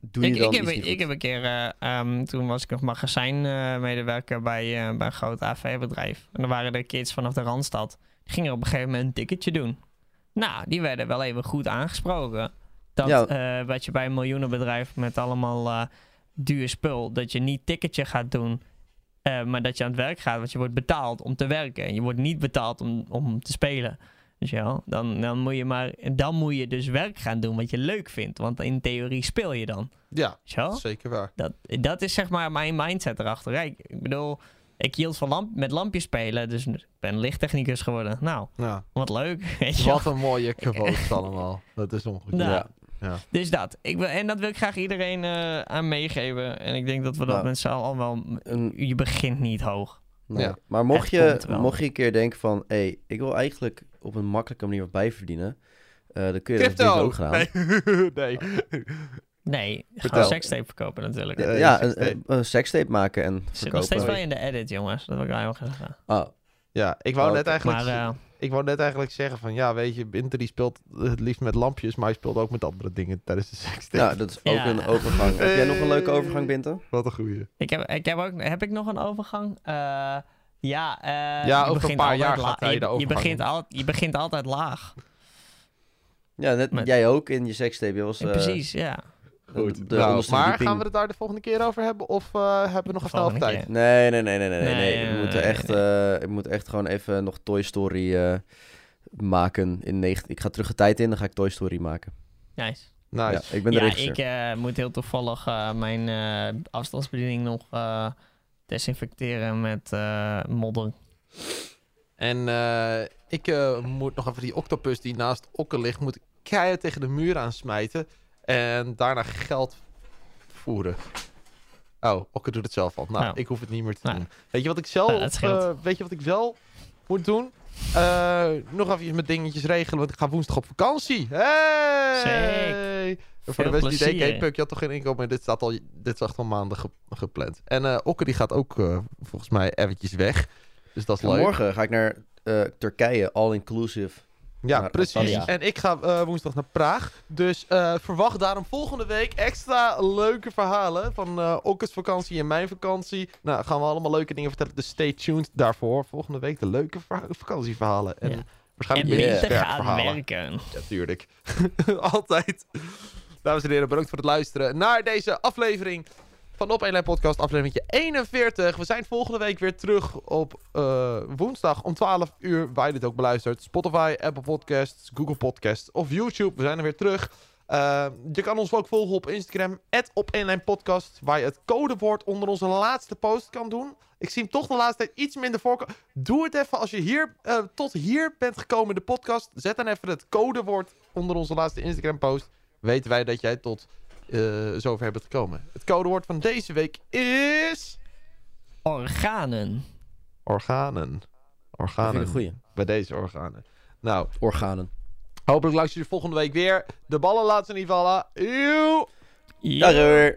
doe je ik, dan ik, heb, iets niet ik heb een keer, eh, ehm, toen was ik nog magazijnmedewerker bij, eh, bij een groot AV-bedrijf. En er waren er kids vanaf de Randstad. Die gingen op een gegeven moment een ticketje doen. Nou, die werden wel even goed aangesproken. Dat Ja. eh, wat je bij een miljoenenbedrijf met allemaal eh, duur spul, dat je niet ticketje gaat doen, eh, maar dat je aan het werk gaat, want je wordt betaald om te werken. En je wordt niet betaald om, om te spelen. Dus ja, dan, dan, moet je maar, dan moet je dus werk gaan doen wat je leuk vindt. Want in theorie speel je dan. Ja, zeker waar. Dat, dat is zeg maar mijn mindset erachter. Kijk, ik bedoel, ik hield van lamp, met lampjes spelen, dus ik ben lichttechnicus geworden. Nou, Ja. wat leuk. *laughs* Weet je? Wat een mooie quotes *laughs* allemaal. Dat is ongelooflijk. Nou, Ja. Ja. Dus dat. Ik wil, en dat wil ik graag iedereen eh, aan meegeven. En ik denk dat we dat Nou, met z'n allen wel... Een, Je begint niet hoog. nee. Ja. Maar mocht je, mocht je een keer denken van... hé, hey, ik wil eigenlijk op een makkelijke manier wat bijverdienen... eh dan kun je dat Crypto! natuurlijk ook gaan. Nee. *laughs* nee. Nee, gewoon sekstape verkopen natuurlijk. Ja, Eh, ja, sekstape. een, een sekstape maken en Zit nog verkopen. steeds wel in de edit, jongens. Dat wil ik wel heel graag zeggen. Ah, Ja, ik wou, Oh, net eigenlijk, Maar eh, ik wou net eigenlijk zeggen van... Ja, weet je, Binter die speelt het liefst met lampjes... maar hij speelt ook met andere dingen tijdens de seks. nou, dat is ook Ja. een overgang. Heb jij nog een leuke overgang, Binten? Wat een goeie. ik heb, ik heb, ook, heb ik nog een overgang? Eh, ja, eh, Ja, je over een begint paar jaar gaat hij je, de je, overgang begint doen. al, je begint altijd laag. Ja, net, Met- jij ook in je sekstape. Je was, Ja, eh, precies, ja. De- de Nou, maar gaan we het daar de volgende keer over hebben? Of eh, hebben we nog even snel tijd? Nee, nee, nee, nee, nee, nee. Nee, moeten nee, echt, nee. eh, ik moet echt gewoon even nog Toy Story eh, maken. In negen... Ik ga terug de tijd in, dan ga ik Toy Story maken. Nice. Nice. Ja, ik ben de ja, regisseur. ik eh, moet heel toevallig eh, mijn eh, afstandsbediening nog eh, desinfecteren met eh, modder. En eh, ik eh, moet nog even die octopus die naast Okke ligt... moet ik keihard tegen de muur aansmijten. En daarna geld voeren. Oh, Okke doet het zelf al. Nou, Nou. ik hoef het niet meer te Nou. doen. Weet je wat ik zelf... Nou, eh, weet je wat ik wel moet doen? Eh, nog even met dingetjes regelen, want ik ga woensdag op vakantie. Hey! Voor Veel de mensen die denken, plezier. hey Puk, je had toch geen inkomen? Dit, staat al, dit is echt al maanden ge- gepland. En eh Okke die gaat ook eh, volgens mij eventjes weg. Dus dat is leuk. morgen ga ik naar eh, Turkije, all-inclusive. Ja, naar precies. Antalya. En ik ga eh, woensdag naar Praag. Dus eh, verwacht daarom volgende week extra leuke verhalen van eh Okke's vakantie en mijn vakantie. Nou, gaan we allemaal leuke dingen vertellen. Dus stay tuned daarvoor. Volgende week de leuke va- vakantieverhalen. En Ja. En waarschijnlijk Yeah. meer Binter gaat werkverhalen. werken. Ja, tuurlijk. *laughs* Altijd. Dames en heren, bedankt voor het luisteren naar deze aflevering van Op 1 Lijn Podcast, aflevering 41. We zijn volgende week weer terug op eh, woensdag om 12 uur, waar je dit ook beluistert. Spotify, Apple Podcasts, Google Podcasts of YouTube. We zijn er weer terug. Eh, je kan ons ook volgen op Instagram, op 1 Lijn Podcast, waar je het codewoord onder onze laatste post kan doen. Ik zie hem toch de laatste tijd iets minder voorkomen. Doe het even als je hier, eh, tot hier bent gekomen in de podcast. Zet dan even het codewoord onder onze laatste Instagram post. Weten wij dat jij tot zover bent gekomen. Het codewoord van deze week is... Organen. Organen. Organen. goeie. Bij deze organen. Nou, Organen. hopelijk luister je volgende week weer. De ballen laten ze niet vallen. Eeuw! Hoor.